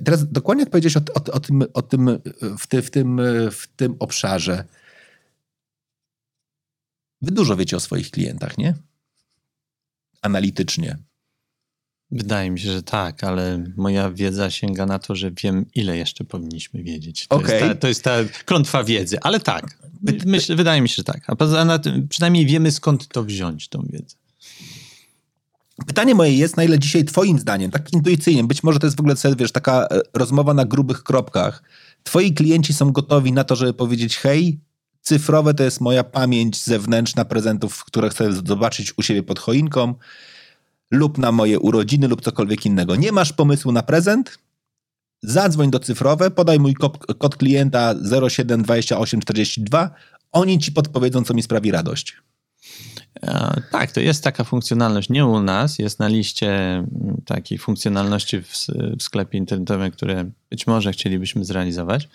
A: Teraz dokładnie jak powiedziałeś o, o, o, tym, o tym, w, ty, w, tym, w tym obszarze. Wy dużo wiecie o swoich klientach, nie? Analitycznie.
B: Wydaje mi się, że tak, ale moja wiedza sięga na to, że wiem, ile jeszcze powinniśmy wiedzieć. To,
A: Okej.
B: jest, ta, to jest ta klątwa wiedzy, ale tak. My, myślę, wydaje mi się, że tak. A poza tym, przynajmniej wiemy, skąd to wziąć, tą wiedzę.
A: Pytanie moje jest, na ile dzisiaj twoim zdaniem, tak intuicyjnie, być może to jest w ogóle, wiesz, taka e, rozmowa na grubych kropkach, twoi klienci są gotowi na to, żeby powiedzieć, hej, cyfrowe to jest moja pamięć zewnętrzna prezentów, które chcę zobaczyć u siebie pod choinką lub na moje urodziny lub cokolwiek innego. Nie masz pomysłu na prezent? Zadzwoń do cyfrowe, podaj mój kod, klienta 072842, oni ci podpowiedzą, co mi sprawi radość.
B: E, tak, to jest taka funkcjonalność nie u nas, jest na liście mm, takiej funkcjonalności w, w sklepie internetowym, które być może chcielibyśmy zrealizować.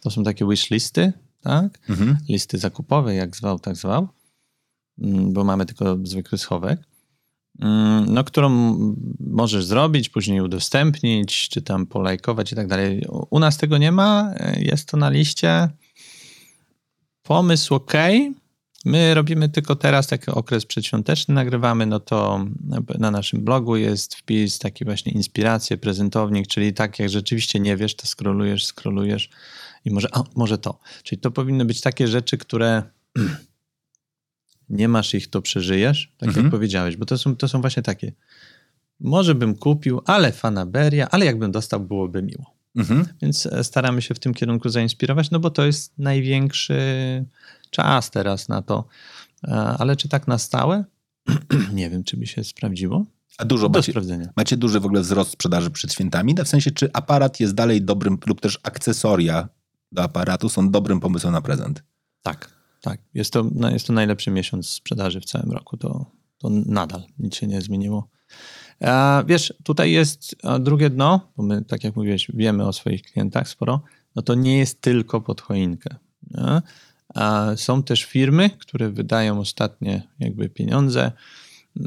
B: To są takie wishlisty, tak?
A: Mhm.
B: listy zakupowe, jak zwał, tak zwał, Mm, bo mamy tylko zwykły schowek, no, którą możesz zrobić, później udostępnić, czy tam polajkować i tak dalej. U nas tego nie ma, e, jest to na liście. Pomysł ok. My robimy tylko teraz taki okres przedświąteczny, nagrywamy, no to na naszym blogu jest wpis, taki właśnie inspiracje, prezentownik, czyli tak jak rzeczywiście nie wiesz, to scrollujesz, scrollujesz i może, a, może to. Czyli to powinny być takie rzeczy, które nie masz ich, to przeżyjesz, tak
A: Mhm.
B: jak powiedziałeś, bo to są, to są właśnie takie. Może bym kupił, ale fanaberia, ale jakbym dostał, byłoby miło.
A: Mhm.
B: Więc e, staramy się w tym kierunku zainspirować, no bo to jest największy czas teraz na to. E, Ale czy tak na stałe? Nie wiem, czy by się sprawdziło.
A: A dużo
B: Do
A: macie,
B: sprawdzenia.
A: Macie duży w ogóle wzrost sprzedaży przed świętami? No, W sensie, czy aparat jest dalej dobrym, lub też akcesoria do aparatu są dobrym pomysłem na prezent?
B: Tak, tak. Jest to, jest to najlepszy miesiąc sprzedaży w całym roku. To, to nadal nic się nie zmieniło. A wiesz, tutaj jest drugie dno, bo my, tak jak mówiłeś, wiemy o swoich klientach sporo. No to nie jest tylko pod choinkę. A są też firmy, które wydają ostatnie jakby pieniądze,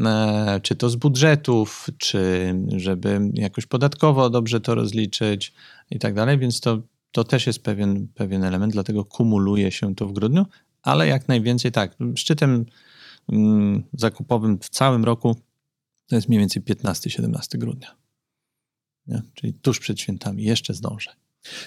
B: e, czy to z budżetów, czy żeby jakoś podatkowo dobrze to rozliczyć i tak dalej, więc to, to też jest pewien, pewien element, dlatego kumuluje się to w grudniu, ale jak najwięcej tak, szczytem mm, zakupowym w całym roku to jest mniej więcej 15-17 grudnia. Nie? Czyli tuż przed świętami, jeszcze zdążę.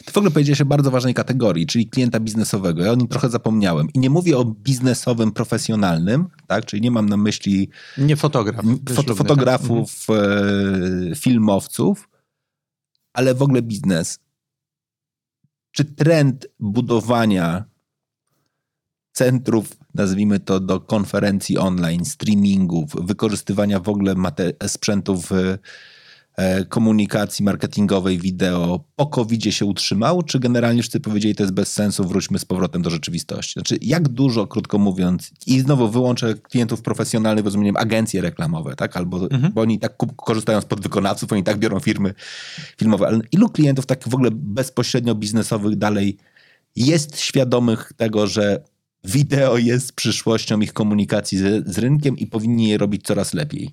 A: Ty w ogóle powiedziałeś o bardzo ważnej kategorii, czyli klienta biznesowego. Ja o nim trochę zapomniałem. I nie mówię o biznesowym, profesjonalnym, tak? Czyli nie mam na myśli
B: Nie fotograf.
A: fot-
B: ślubny,
A: fotografów, e, filmowców, ale w ogóle biznes. Czy trend budowania centrów, nazwijmy to, do konferencji online, streamingów, wykorzystywania w ogóle sprzętów e, e, komunikacji marketingowej, wideo po covid się utrzymał, czy generalnie wszyscy powiedzieli, to jest bez sensu, wróćmy z powrotem do rzeczywistości? Znaczy, jak dużo, krótko mówiąc, i znowu wyłączę klientów profesjonalnych, rozumiem, agencje reklamowe, tak? Albo, bo oni tak korzystają z podwykonawców, oni tak biorą firmy filmowe, ale ilu klientów tak w ogóle bezpośrednio biznesowych dalej jest świadomych tego, że wideo jest przyszłością ich komunikacji z, z rynkiem i powinni je robić coraz lepiej?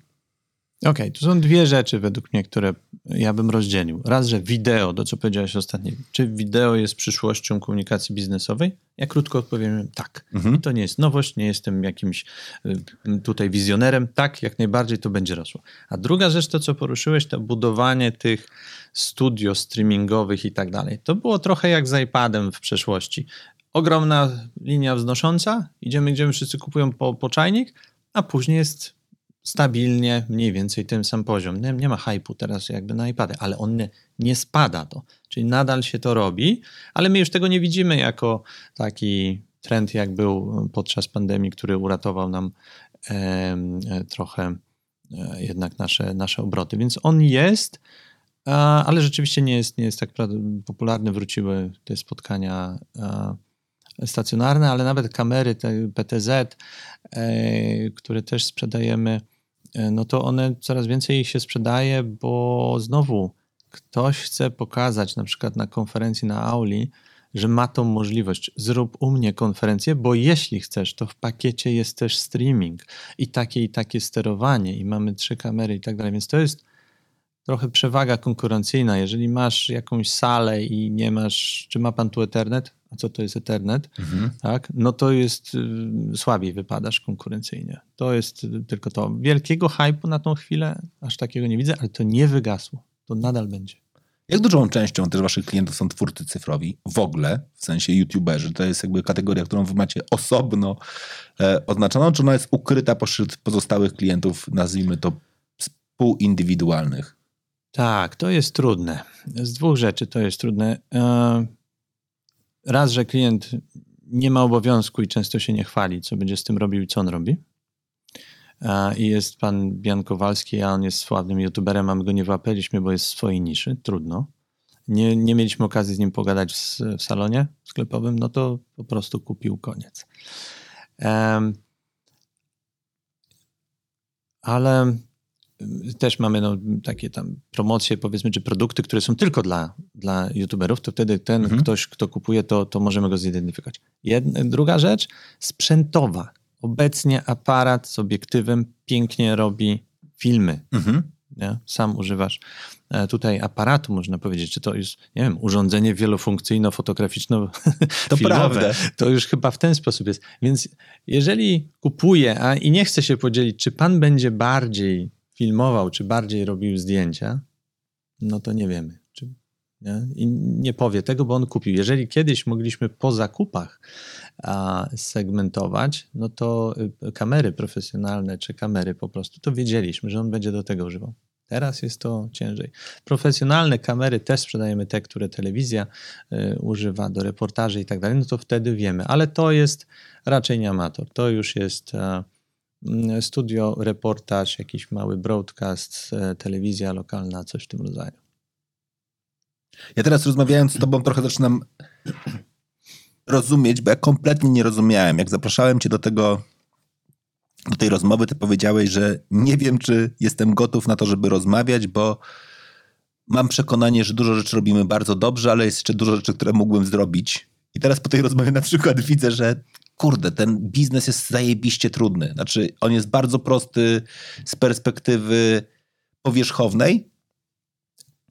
B: Okej, tu są dwie rzeczy według mnie, które ja bym rozdzielił. Raz, że wideo, to co powiedziałeś ostatnio, czy wideo jest przyszłością komunikacji biznesowej? Ja krótko odpowiem tak.
A: Mhm.
B: I to nie jest nowość, nie jestem jakimś y, tutaj wizjonerem. Tak, jak najbardziej to będzie rosło. A druga rzecz, to co poruszyłeś, to budowanie tych studio streamingowych i tak dalej. To było trochę jak z iPadem w przeszłości. Ogromna linia wznosząca, idziemy, gdzie wszyscy kupują po, po czajnik, a później jest stabilnie mniej więcej ten sam poziom. Nie, nie ma hypu teraz jakby na iPady, ale on nie, nie spada to. Czyli nadal się to robi, ale my już tego nie widzimy jako taki trend, jak był podczas pandemii, który uratował nam e, trochę e, jednak nasze, nasze obroty. Więc on jest, a, ale rzeczywiście nie jest, nie jest tak popularny. Wróciły te spotkania a, stacjonarne, ale nawet kamery te PTZ, e, które też sprzedajemy, e, no to one coraz więcej się sprzedaje, bo znowu ktoś chce pokazać na przykład na konferencji na Auli, że ma tą możliwość. Zrób u mnie konferencję, bo jeśli chcesz, to w pakiecie jest też streaming i takie i takie sterowanie i mamy trzy kamery i tak dalej, więc to jest trochę przewaga konkurencyjna. Jeżeli masz jakąś salę i nie masz, czy ma pan tu Ethernet? A co to jest Ethernet? Tak? No to jest y, słabiej wypadasz konkurencyjnie. To jest y, tylko to. Wielkiego hypu na tą chwilę aż takiego nie widzę, ale to nie wygasło. To nadal będzie.
A: Jak dużą częścią też waszych klientów są twórcy cyfrowi? W ogóle, w sensie youtuberzy. To jest jakby kategoria, którą wy macie osobno e, oznaczoną, czy ona jest ukryta pośród pozostałych klientów, nazwijmy to współindywidualnych?
B: Tak, to jest trudne. Z dwóch rzeczy to jest trudne. E, Raz, że klient nie ma obowiązku i często się nie chwali, co będzie z tym robił i co on robi. I jest pan Bian Kowalski, a on jest sławnym youtuberem, a my go nie wyłapaliśmy, bo jest w swojej niszy. Trudno. Nie, nie mieliśmy okazji z nim pogadać w, w salonie sklepowym, no to po prostu kupił koniec. Em, ale też mamy no, takie tam promocje, powiedzmy, czy produkty, które są tylko dla, dla youtuberów, to wtedy ten
A: Mhm.
B: ktoś, kto kupuje, to, to możemy go zidentyfikować. Jedna, druga rzecz, sprzętowa. Obecnie aparat z obiektywem pięknie robi filmy.
A: Mhm.
B: Nie? Sam używasz e, tutaj aparatu, można powiedzieć, czy to jest, nie wiem, urządzenie wielofunkcyjno-fotograficzno
A: To prawda.
B: To już chyba w ten sposób jest. Więc jeżeli kupuję a, i nie chcę się podzielić, czy pan będzie bardziej filmował, czy bardziej robił zdjęcia, no to nie wiemy. Czy, nie? I nie powie tego, bo on kupił. Jeżeli kiedyś mogliśmy po zakupach a, segmentować, no to y, kamery profesjonalne, czy kamery po prostu, to wiedzieliśmy, że on będzie do tego używał. Teraz jest to ciężej. Profesjonalne kamery też sprzedajemy te, które telewizja y, używa do reportaży i tak dalej, no to wtedy wiemy, ale to jest raczej nie amator. To już jest studio, reportaż, jakiś mały broadcast, e, telewizja lokalna, coś w tym rodzaju.
A: Ja teraz rozmawiając z tobą trochę zaczynam rozumieć, bo ja kompletnie nie rozumiałem. Jak zapraszałem cię do tego, do tej rozmowy, ty powiedziałeś, że nie wiem, czy jestem gotów na to, żeby rozmawiać, bo mam przekonanie, że dużo rzeczy robimy bardzo dobrze, ale jest jeszcze dużo rzeczy, które mógłbym zrobić. I teraz po tej rozmowie na przykład widzę, że kurde, ten biznes jest zajebiście trudny. Znaczy, on jest bardzo prosty z perspektywy powierzchownej.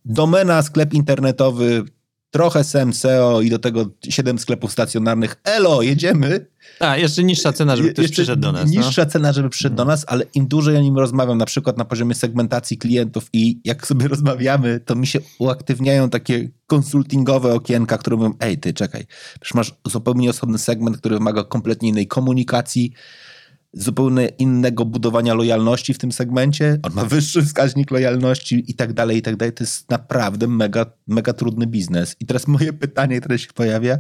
A: Domena, sklep internetowy, trochę SEM, SEO i do tego siedem sklepów stacjonarnych. Elo, jedziemy.
B: A, jeszcze niższa cena, żeby ktoś przyszedł do nas.
A: No. Niższa no? cena, żeby przyszedł do nas, ale im dłużej o nim rozmawiam, na przykład na poziomie segmentacji klientów i jak sobie rozmawiamy, to mi się uaktywniają takie konsultingowe okienka, które mówią, ej, ty czekaj, przecież masz zupełnie osobny segment, który wymaga kompletnie innej komunikacji, zupełnie innego budowania lojalności w tym segmencie. On ma wyższy wskaźnik lojalności i tak dalej, i tak dalej. To jest naprawdę mega, mega trudny biznes. I teraz moje pytanie, które się pojawia,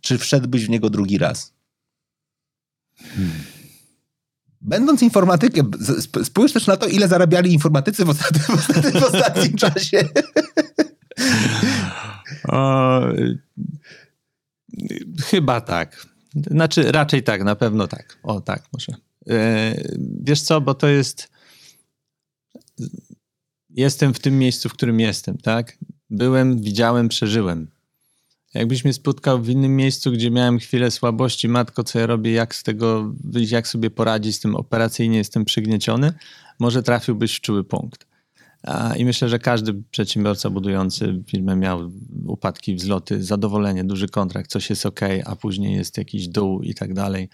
A: czy wszedłbyś w niego drugi raz? Hmm. Będąc informatykiem, spójrz też na to, ile zarabiali informatycy w ostatnim, w ostatnim, w ostatnim czasie.
B: O, chyba tak. Znaczy, raczej tak, na pewno tak. O, tak, może. Wiesz co, bo to jest. Jestem w tym miejscu, w którym jestem, tak? Byłem, widziałem, przeżyłem. Jakbyś mnie spotkał w innym miejscu, gdzie miałem chwilę słabości, matko, co ja robię, jak z tego wyjść, jak sobie poradzić z tym operacyjnie, jestem przygnieciony, może trafiłbyś w czuły punkt. I myślę, że każdy przedsiębiorca budujący firmę miał upadki, wzloty, zadowolenie, duży kontrakt, coś jest ok, a później jest jakiś dół i tak dalej.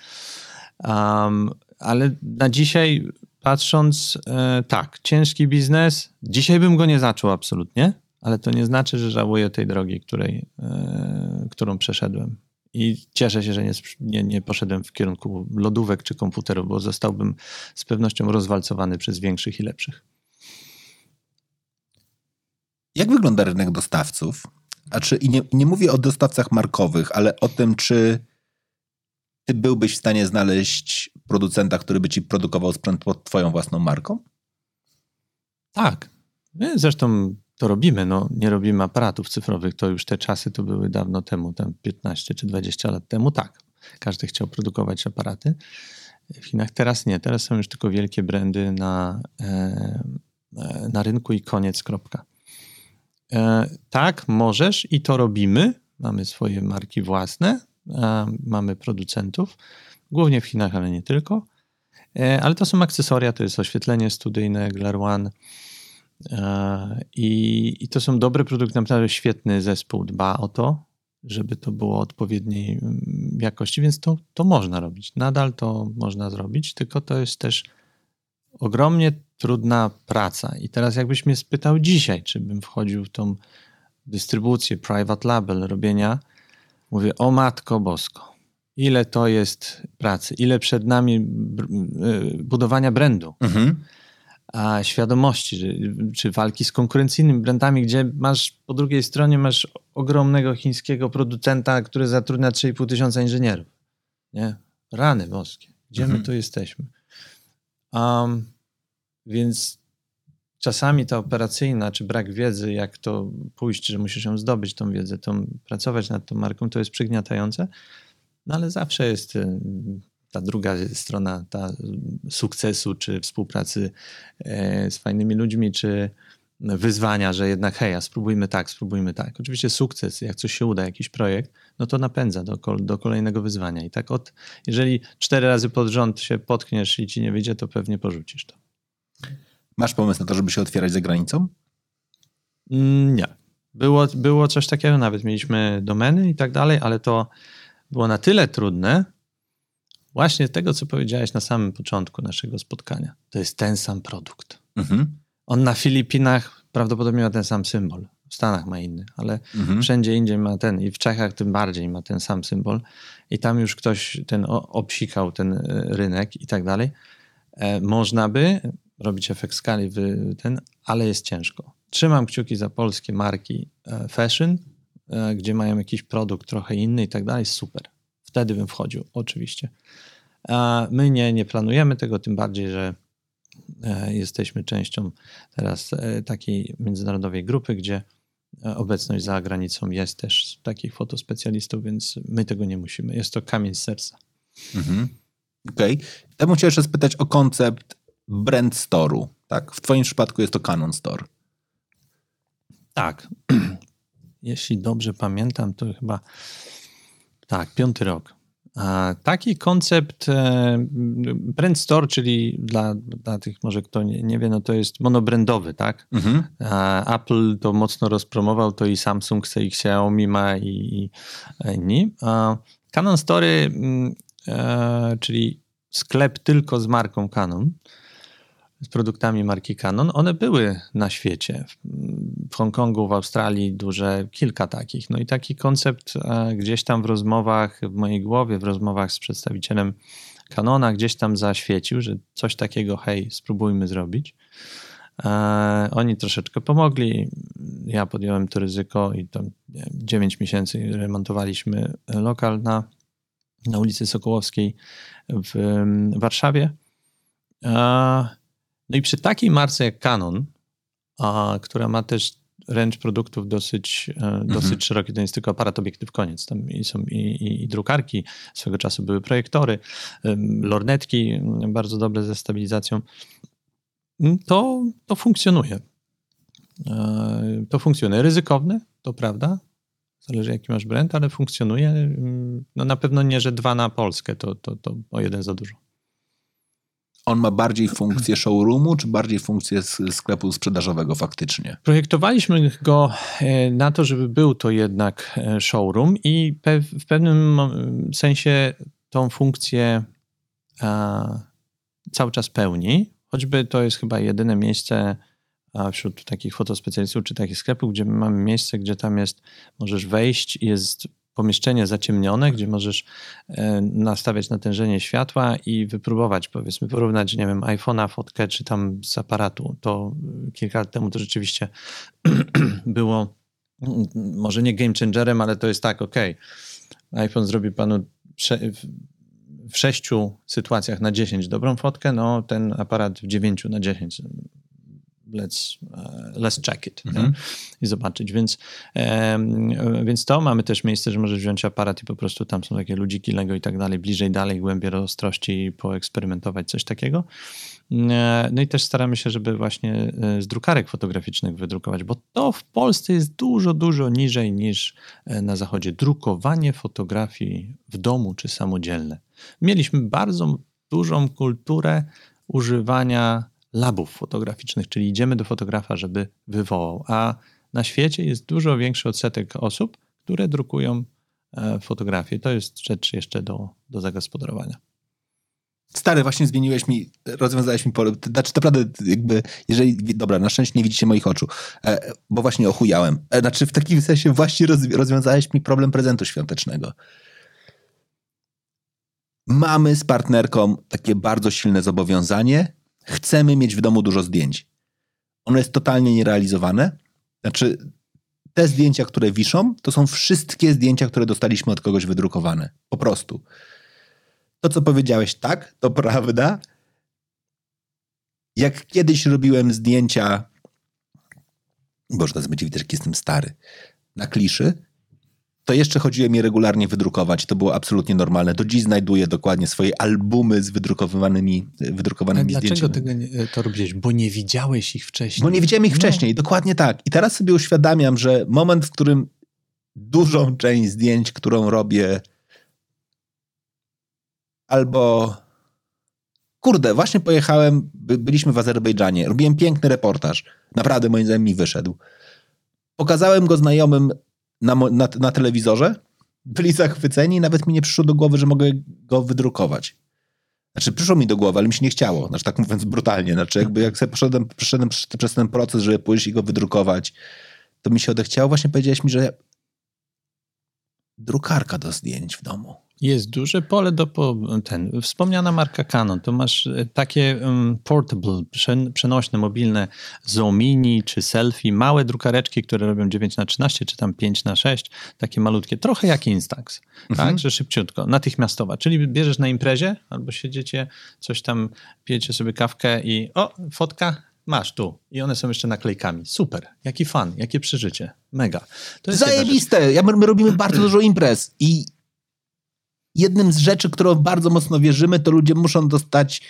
B: Um, ale na dzisiaj patrząc, e, tak, ciężki biznes. Dzisiaj bym go nie zaczął absolutnie, ale to nie znaczy, że żałuję tej drogi, której, e, którą przeszedłem. I cieszę się, że nie, nie, nie poszedłem w kierunku lodówek czy komputerów, bo zostałbym z pewnością rozwalcowany przez większych i lepszych.
A: Jak wygląda rynek dostawców? A czy, i nie, nie mówię o dostawcach markowych, ale o tym, czy ty byłbyś w stanie znaleźć producenta, który by ci produkował sprzęt pod twoją własną marką?
B: Tak. Zresztą to robimy. No, nie robimy aparatów cyfrowych. To już te czasy to były dawno temu, tam 15 czy 20 lat temu. Tak. Każdy chciał produkować aparaty. W Chinach teraz nie. Teraz są już tylko wielkie brandy na, e, e, na rynku i koniec, kropka. E, tak, możesz i to robimy. Mamy swoje marki własne, mamy producentów, głównie w Chinach, ale nie tylko. E, ale to są akcesoria, to jest oświetlenie studyjne, Glare One. E, I, I to są dobre produkty, naprawdę świetny zespół dba o to, żeby to było odpowiedniej mm, jakości, więc to, to można robić. Nadal to można zrobić, tylko to jest też ogromnie trudna praca. I teraz jakbyś mnie spytał dzisiaj, czy bym wchodził w tą dystrybucję, private label, robienia Mówię, o Matko Bosko, ile to jest pracy, ile przed nami y, budowania brandu, mhm. a świadomości, czy, czy walki z konkurencyjnymi brandami, gdzie masz po drugiej stronie masz ogromnego chińskiego producenta, który zatrudnia 3,5 tysiąca inżynierów. Nie? Rany boskie. Gdzie mhm. my tu jesteśmy? Um, więc czasami ta operacyjna, czy brak wiedzy, jak to pójść, że musisz ją zdobyć, tą wiedzę, tą, pracować nad tą marką, to jest przygniatające, no ale zawsze jest y, ta druga strona, ta sukcesu, czy współpracy e, z fajnymi ludźmi, czy wyzwania, że jednak hej, a spróbujmy tak, spróbujmy tak. Oczywiście sukces, jak coś się uda, jakiś projekt, no to napędza do, do kolejnego wyzwania. I tak od, jeżeli cztery razy pod rząd się potkniesz i ci nie wyjdzie, to pewnie porzucisz to.
A: Masz pomysł na to, żeby się otwierać za granicą?
B: Mm, nie. Było, było coś takiego, nawet mieliśmy domeny i tak dalej, ale to było na tyle trudne, właśnie tego, co powiedziałeś na samym początku naszego spotkania. To jest ten sam produkt. Mhm. On na Filipinach prawdopodobnie ma ten sam symbol. W Stanach ma inny, ale mhm. wszędzie indziej ma ten i w Czechach tym bardziej ma ten sam symbol i tam już ktoś ten obsikał ten e, rynek i tak dalej. E, można by, robić efekt skali, ten, ale jest ciężko. Trzymam kciuki za polskie marki e, fashion, gdzie mają jakiś produkt trochę inny i tak dalej, super. Wtedy bym wchodził, oczywiście. My nie, nie planujemy tego, tym bardziej, że e, jesteśmy częścią teraz takiej międzynarodowej grupy, gdzie obecność za granicą jest też takich fotospecjalistów, więc my tego nie musimy. Jest to kamień z serca. Mhm.
A: Okej. Okay. Ja bym chciał jeszcze spytać o koncept brand store'u. Tak? W twoim przypadku jest to Canon Store.
B: Tak. Jeśli dobrze pamiętam, to chyba tak, piąty rok. A taki koncept e, brand store, czyli dla, dla tych może kto nie, nie wie, no to jest monobrandowy, tak?
A: Mhm.
B: A Apple to mocno rozpromował, to i Samsung, i Xiaomi ma i, i inni. A Canon Story, mm, e, czyli sklep tylko z marką Canon, z produktami marki Canon, one były na świecie. W, Hongkongu, w Australii duże, kilka takich. No i taki koncept e, gdzieś tam w rozmowach, w mojej głowie, w rozmowach z przedstawicielem Canona, gdzieś tam zaświecił, że coś takiego, hej, spróbujmy zrobić. E, oni troszeczkę pomogli. Ja podjąłem to ryzyko i to 9 miesięcy remontowaliśmy lokal na, na ulicy Sokołowskiej w Warszawie. E, no i przy takiej marce jak Canon, a, która ma też range produktów dosyć, mhm. dosyć szeroki, to nie jest tylko aparat, obiektyw, koniec. Tam i są i, i, i, drukarki, swego czasu były projektory, lornetki bardzo dobre ze stabilizacją. To, to funkcjonuje. E, to funkcjonuje. Ryzykowne, to prawda, zależy jaki masz brand, ale funkcjonuje. No na pewno nie, że dwa na Polskę, to, to, to o jeden za dużo.
A: On ma bardziej funkcję showroomu, czy bardziej funkcję sklepu sprzedażowego faktycznie?
B: Projektowaliśmy go e, na to, żeby był to jednak e, showroom i w pewnym sensie tą funkcję cały czas pełni. Choćby to jest chyba jedyne miejsce wśród takich fotospecjalistów czy takich sklepów, gdzie mamy miejsce, gdzie tam jest, możesz wejść, jest pomieszczenie zaciemnione, gdzie możesz e, nastawiać natężenie światła i wypróbować, powiedzmy, porównać, nie wiem, iPhone'a, fotkę, czy tam z aparatu. To kilka lat temu to rzeczywiście było może nie game changerem, ale to jest tak, ok, iPhone zrobi panu w sześciu sytuacjach na 10 dobrą fotkę, no ten aparat w dziewięciu na 10 let's, uh, let's check it mhm. i zobaczyć. Więc, um, więc to mamy też miejsce, że możesz wziąć aparat i po prostu tam są takie ludziki Lego i tak dalej, bliżej, dalej, głębiej rozostrości poeksperymentować, coś takiego. E, no i też staramy się, żeby właśnie e, z drukarek fotograficznych wydrukować, bo to w Polsce jest dużo, dużo niżej niż e, na zachodzie. Drukowanie fotografii w domu czy samodzielne. Mieliśmy bardzo dużą kulturę używania labów fotograficznych, czyli idziemy do fotografa, żeby wywołał. A na świecie jest dużo większy odsetek osób, które drukują fotografie. To jest rzecz jeszcze do, do zagospodarowania.
A: Stary, właśnie zmieniłeś mi, rozwiązałeś mi pole. Znaczy, naprawdę, jakby, jeżeli. Dobra, na szczęście nie widzicie moich oczu, e, bo właśnie ochujałem. E, znaczy, w takim sensie, właśnie roz, rozwiązałeś mi problem prezentu świątecznego. Mamy z partnerką takie bardzo silne zobowiązanie. Chcemy mieć w domu dużo zdjęć. Ono jest totalnie nierealizowane. Znaczy, te zdjęcia, które wiszą, to są wszystkie zdjęcia, które dostaliśmy od kogoś wydrukowane. Po prostu. To, co powiedziałeś, tak, to prawda. Jak kiedyś robiłem zdjęcia, boże, teraz będzie widać, jak jestem stary, na kliszy, to jeszcze chodziłem je regularnie wydrukować. To było absolutnie normalne. Do dziś znajduję dokładnie swoje albumy z wydrukowanymi, wydrukowanymi
B: dlaczego
A: zdjęciami.
B: Dlaczego tego nie, to robiłeś? Bo nie widziałeś ich wcześniej.
A: Bo nie widziałem ich no. wcześniej, dokładnie tak. I teraz sobie uświadamiam, że moment, w którym dużą część zdjęć, którą robię, albo kurde, właśnie pojechałem, byliśmy w Azerbejdżanie, robiłem piękny reportaż, naprawdę moim zdaniem mi wyszedł. Pokazałem go znajomym na, na, na telewizorze, byli zachwyceni, nawet mi nie przyszło do głowy, że mogę go wydrukować. Znaczy, przyszło mi do głowy, ale mi się nie chciało, znaczy tak mówiąc brutalnie. Znaczy, jakby jak sobie poszedłem, przeszedłem przez ten proces, żeby pójść i go wydrukować, to mi się odechciało. Właśnie powiedziałeś mi, że drukarka do zdjęć w domu.
B: Jest duże pole do ten. Wspomniana marka Canon, to masz e, takie um, portable, przenośne, mobilne Zoomini czy selfie, małe drukareczki, które robią 9 na 13 czy tam 5 na 6 takie malutkie, trochę jak Instax, mhm. tak, że szybciutko, natychmiastowa. Czyli bierzesz na imprezie albo siedzicie, coś tam, pijecie sobie kawkę i o, fotka, masz tu. I one są jeszcze naklejkami. Super. Jaki fan, jakie przeżycie. Mega.
A: To jest Zajebiste. Ja, my robimy bardzo dużo imprez i jednym z rzeczy, którą bardzo mocno wierzymy, to ludzie muszą dostać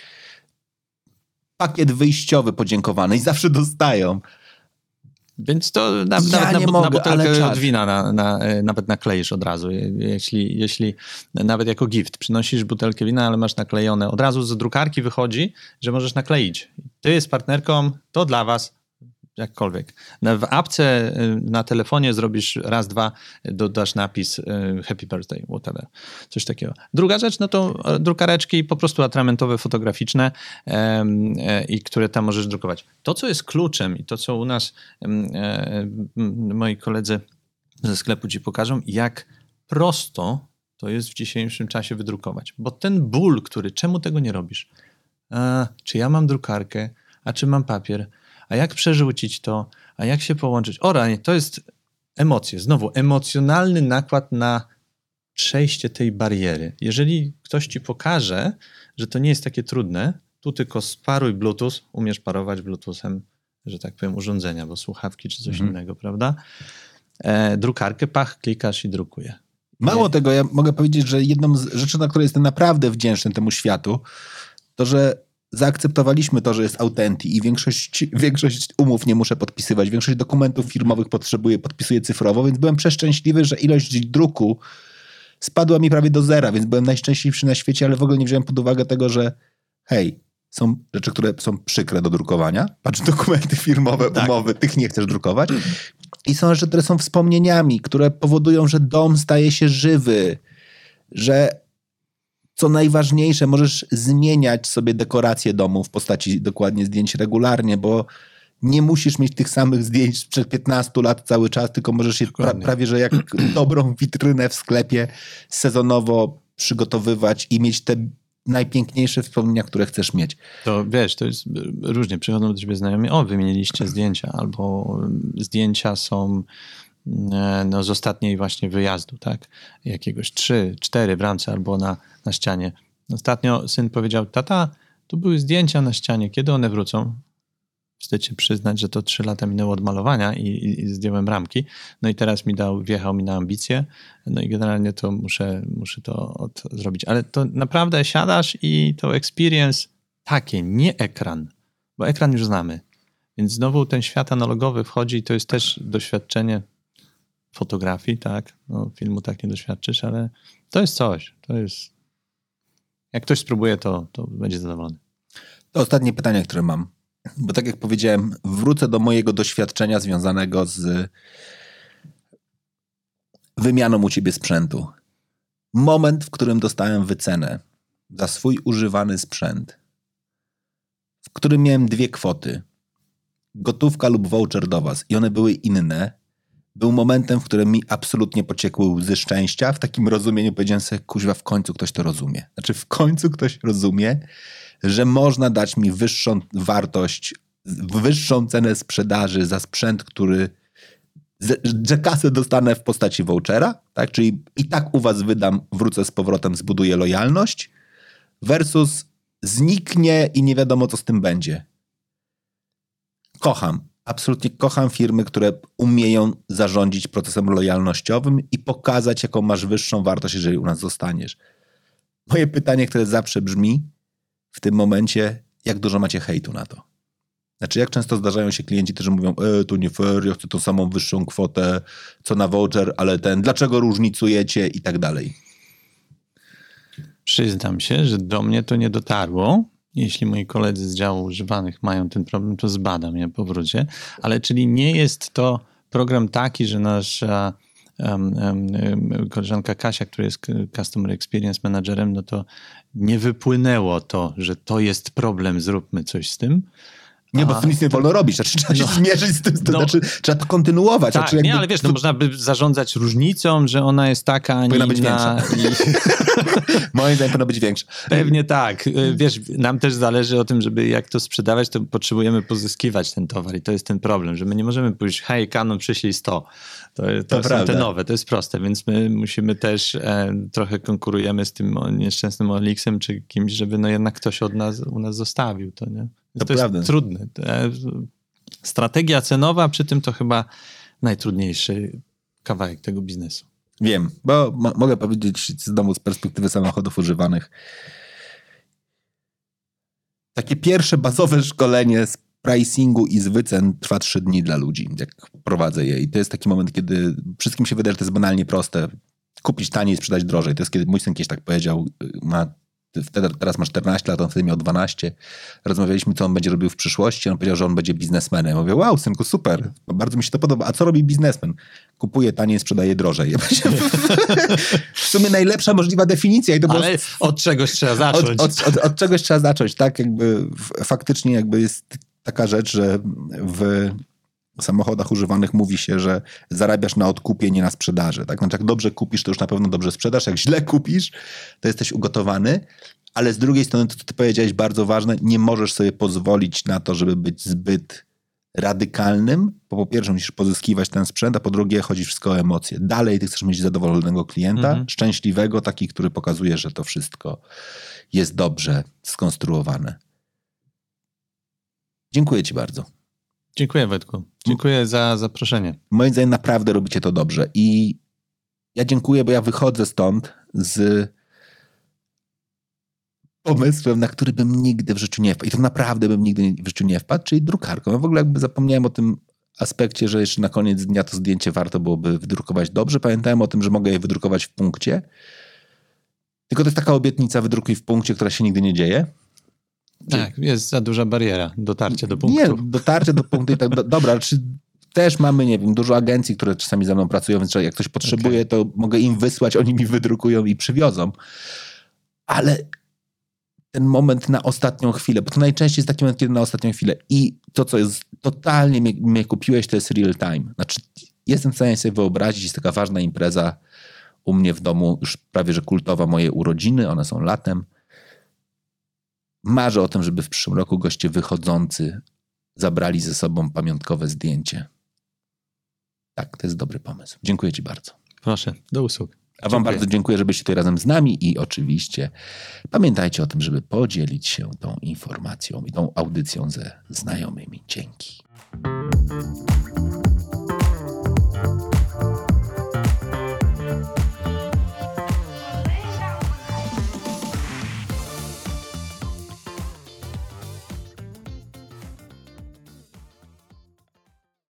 A: pakiet wyjściowy podziękowany i zawsze dostają.
B: Więc to na,
A: Ja
B: nawet na,
A: mogę,
B: na butelkę od wina na, na, e, nawet nakleisz od razu. Je- Jeśli, jeśli nawet jako gift przynosisz butelkę wina, ale masz naklejone, od razu z drukarki wychodzi, że możesz nakleić. Ty z partnerką, to dla was, jakkolwiek. W apce y, na telefonie zrobisz raz, dwa, dodasz napis y, happy birthday, whatever. Coś takiego. Druga rzecz, no to e, drukareczki po prostu atramentowe, fotograficzne e, i które tam możesz drukować. To, co jest kluczem i to, co u nas e, moi koledzy ze sklepu ci pokażą, jak prosto to jest w dzisiejszym czasie wydrukować. Bo ten ból, który, czemu tego nie robisz? A, czy ja mam drukarkę, a czy mam papier? A jak przerzucić to? A jak się połączyć? O ranie, to jest emocje. Znowu, emocjonalny nakład na przejście tej bariery. Jeżeli ktoś ci pokaże, że to nie jest takie trudne, tu tylko sparuj Bluetooth, umiesz parować Bluetoothem, że tak powiem, urządzenia, bo słuchawki czy coś
A: Mhm.
B: innego, prawda? E, drukarkę, pach, klikasz i drukuje.
A: Mało tego, ja mogę powiedzieć, że jedną z rzeczy, na które jestem naprawdę wdzięczny temu światu, to że zaakceptowaliśmy to, że jest Authentic i większość, większość umów nie muszę podpisywać, większość dokumentów firmowych potrzebuję, podpisuję cyfrowo, więc byłem przeszczęśliwy, że ilość druku spadła mi prawie do zera, więc byłem najszczęśliwszy na świecie, ale w ogóle nie wziąłem pod uwagę tego, że hej, są rzeczy, które są przykre do drukowania. Patrz, dokumenty firmowe,
B: Tak.
A: umowy, tych nie chcesz drukować. I są rzeczy, które są wspomnieniami, które powodują, że dom staje się żywy, że co najważniejsze, możesz zmieniać sobie dekorację domu w postaci dokładnie zdjęć regularnie, bo nie musisz mieć tych samych zdjęć sprzed 15 lat cały czas, tylko możesz je pra, prawie, że jak dobrą witrynę w sklepie sezonowo przygotowywać i mieć te najpiękniejsze wspomnienia, które chcesz mieć.
B: To wiesz, to jest y, różnie. Przychodzą do ciebie znajomi, o, wymieniliście zdjęcia, albo y, zdjęcia są no, z ostatniej właśnie wyjazdu, tak? Jakiegoś trzy, cztery w ramce albo na, na ścianie. Ostatnio syn powiedział, tata, tu były zdjęcia na ścianie, kiedy one wrócą? Wstyd się przyznać, że to trzy lata minęło od malowania i, i, i zdjąłem ramki. No i teraz mi dał, wjechał mi na ambicje. No i generalnie to muszę, muszę to od, zrobić. Ale to naprawdę siadasz i to experience takie, nie ekran, bo ekran już znamy. Więc znowu ten świat analogowy wchodzi i to jest też doświadczenie fotografii, tak? No, filmu tak nie doświadczysz, ale to jest coś. To jest. Jak ktoś spróbuje, to, to będzie zadowolony.
A: To ostatnie pytanie, które mam. Bo tak jak powiedziałem, wrócę do mojego doświadczenia związanego z wymianą u ciebie sprzętu. Moment, w którym dostałem wycenę za swój używany sprzęt, w którym miałem dwie kwoty. Gotówka lub voucher do was i one były inne. Był momentem, w którym mi absolutnie pociekły łzy szczęścia. W takim rozumieniu powiedziałem sobie, kuźwa, w końcu ktoś to rozumie. Znaczy w końcu ktoś rozumie, że można dać mi wyższą wartość, wyższą cenę sprzedaży za sprzęt, który że kasę dostanę w postaci vouchera, tak? czyli i tak u was wydam, wrócę z powrotem, zbuduję lojalność, versus zniknie i nie wiadomo, co z tym będzie. Kocham, absolutnie kocham firmy, które umieją zarządzić procesem lojalnościowym i pokazać, jaką masz wyższą wartość, jeżeli u nas zostaniesz. Moje pytanie, które zawsze brzmi w tym momencie, jak dużo macie hejtu na to? Znaczy, jak często zdarzają się klienci, którzy mówią, e, to nie fair, ja chcę tą samą wyższą kwotę, co na voucher, ale ten, dlaczego różnicujecie i tak dalej.
B: Przyznam się, że do mnie to nie dotarło. Jeśli moi koledzy z działu używanych mają ten problem, to zbadam je po wrócie. Ale czyli nie jest to program taki, że nasza um, um, koleżanka Kasia, która jest Customer Experience Managerem, no to nie wypłynęło to, że to jest problem, zróbmy coś z tym.
A: Nie, bo
B: A,
A: z tym nic nie wolno robić. Znaczy, trzeba się
B: No.
A: zmierzyć z tym, to
B: No.
A: znaczy, trzeba to kontynuować.
B: Tak,
A: znaczy,
B: nie,
A: jakby-
B: ale wiesz, no można by zarządzać różnicą, że ona jest taka, a nie
A: Powinna być
B: inna. I...
A: Moim zdaniem powinno być większe.
B: Pewnie tak. Y, Wiesz, nam też zależy o tym, żeby jak to sprzedawać, to potrzebujemy pozyskiwać ten towar i to jest ten problem, że my nie możemy pójść, hej, Canon przyślij 100. To, to,
A: To
B: są te nowe, to jest proste, więc my musimy też e, trochę konkurujemy z tym nieszczęsnym Olixem czy kimś, żeby no jednak ktoś od nas, u nas zostawił to, nie?
A: To
B: to jest trudne. E, strategia cenowa przy tym to chyba najtrudniejszy kawałek tego biznesu.
A: Wiem, bo mo- mogę powiedzieć z domu z perspektywy samochodów używanych. Takie pierwsze bazowe szkolenie z pricingu i z wycen trwa trzy dni dla ludzi, jak prowadzę je. I to jest taki moment, kiedy wszystkim się wydaje, że to jest banalnie proste. Kupić taniej i sprzedać drożej. To jest kiedy mój syn kiedyś tak powiedział, ma wtedy, teraz ma 14 lat, on wtedy miał 12. Rozmawialiśmy, co on będzie robił w przyszłości. On powiedział, że on będzie biznesmenem. Ja mówię, wow, synku, super, bardzo mi się to podoba. A co robi biznesmen? Kupuje taniej, sprzedaje drożej. w sumie najlepsza możliwa definicja. I to
B: Ale od czegoś trzeba zacząć.
A: Od, od, od, od, czegoś trzeba zacząć, tak? Jakby faktycznie jakby jest taka rzecz, że w samochodach używanych mówi się, że zarabiasz na odkupie, nie na sprzedaży. Tak? Znaczy, jak dobrze kupisz, to już na pewno dobrze sprzedasz. Jak źle kupisz, to jesteś ugotowany. Ale z drugiej strony, to co ty powiedziałeś, bardzo ważne, nie możesz sobie pozwolić na to, żeby być zbyt radykalnym, bo po pierwsze musisz pozyskiwać ten sprzęt, a po drugie chodzi wszystko o emocje. Dalej ty chcesz mieć zadowolonego klienta, mhm. szczęśliwego, taki, który pokazuje, że to wszystko jest dobrze skonstruowane. Dziękuję ci bardzo.
B: Dziękuję Wetku. Dziękuję za zaproszenie.
A: Moim zdaniem naprawdę robicie to dobrze i ja dziękuję, bo ja wychodzę stąd z pomysłem, na który bym nigdy w życiu nie wpadł. I to naprawdę bym nigdy w życiu nie wpadł, czyli drukarką. Ja w ogóle jakby zapomniałem o tym aspekcie, że jeszcze na koniec dnia to zdjęcie warto byłoby wydrukować dobrze. Pamiętałem o tym, że mogę je wydrukować w punkcie. Tylko to jest taka obietnica wydrukuj w punkcie, która się nigdy nie dzieje.
B: Tak, jest za duża bariera dotarcia do punktu.
A: Nie, dotarcie do punktu i tak, do, dobra, czy też mamy, nie wiem, dużo agencji, które czasami ze mną pracują, więc jak ktoś potrzebuje, okay. to mogę im wysłać, oni mi wydrukują i przywiozą. Ale ten moment na ostatnią chwilę, bo to najczęściej jest taki moment, kiedy na ostatnią chwilę i to, co jest totalnie mnie, mnie kupiłeś, to jest real time. Znaczy, jestem w stanie sobie wyobrazić, jest taka ważna impreza u mnie w domu, już prawie że kultowa, moje urodziny, one są latem Marzę o tym, żeby w przyszłym roku goście wychodzący zabrali ze sobą pamiątkowe zdjęcie. Tak, to jest dobry pomysł. Dziękuję Ci bardzo.
B: Proszę, do usług.
A: A Wam bardzo dziękuję, że byliście tutaj razem z nami i oczywiście pamiętajcie o tym, żeby podzielić się tą informacją i tą audycją ze znajomymi. Dzięki.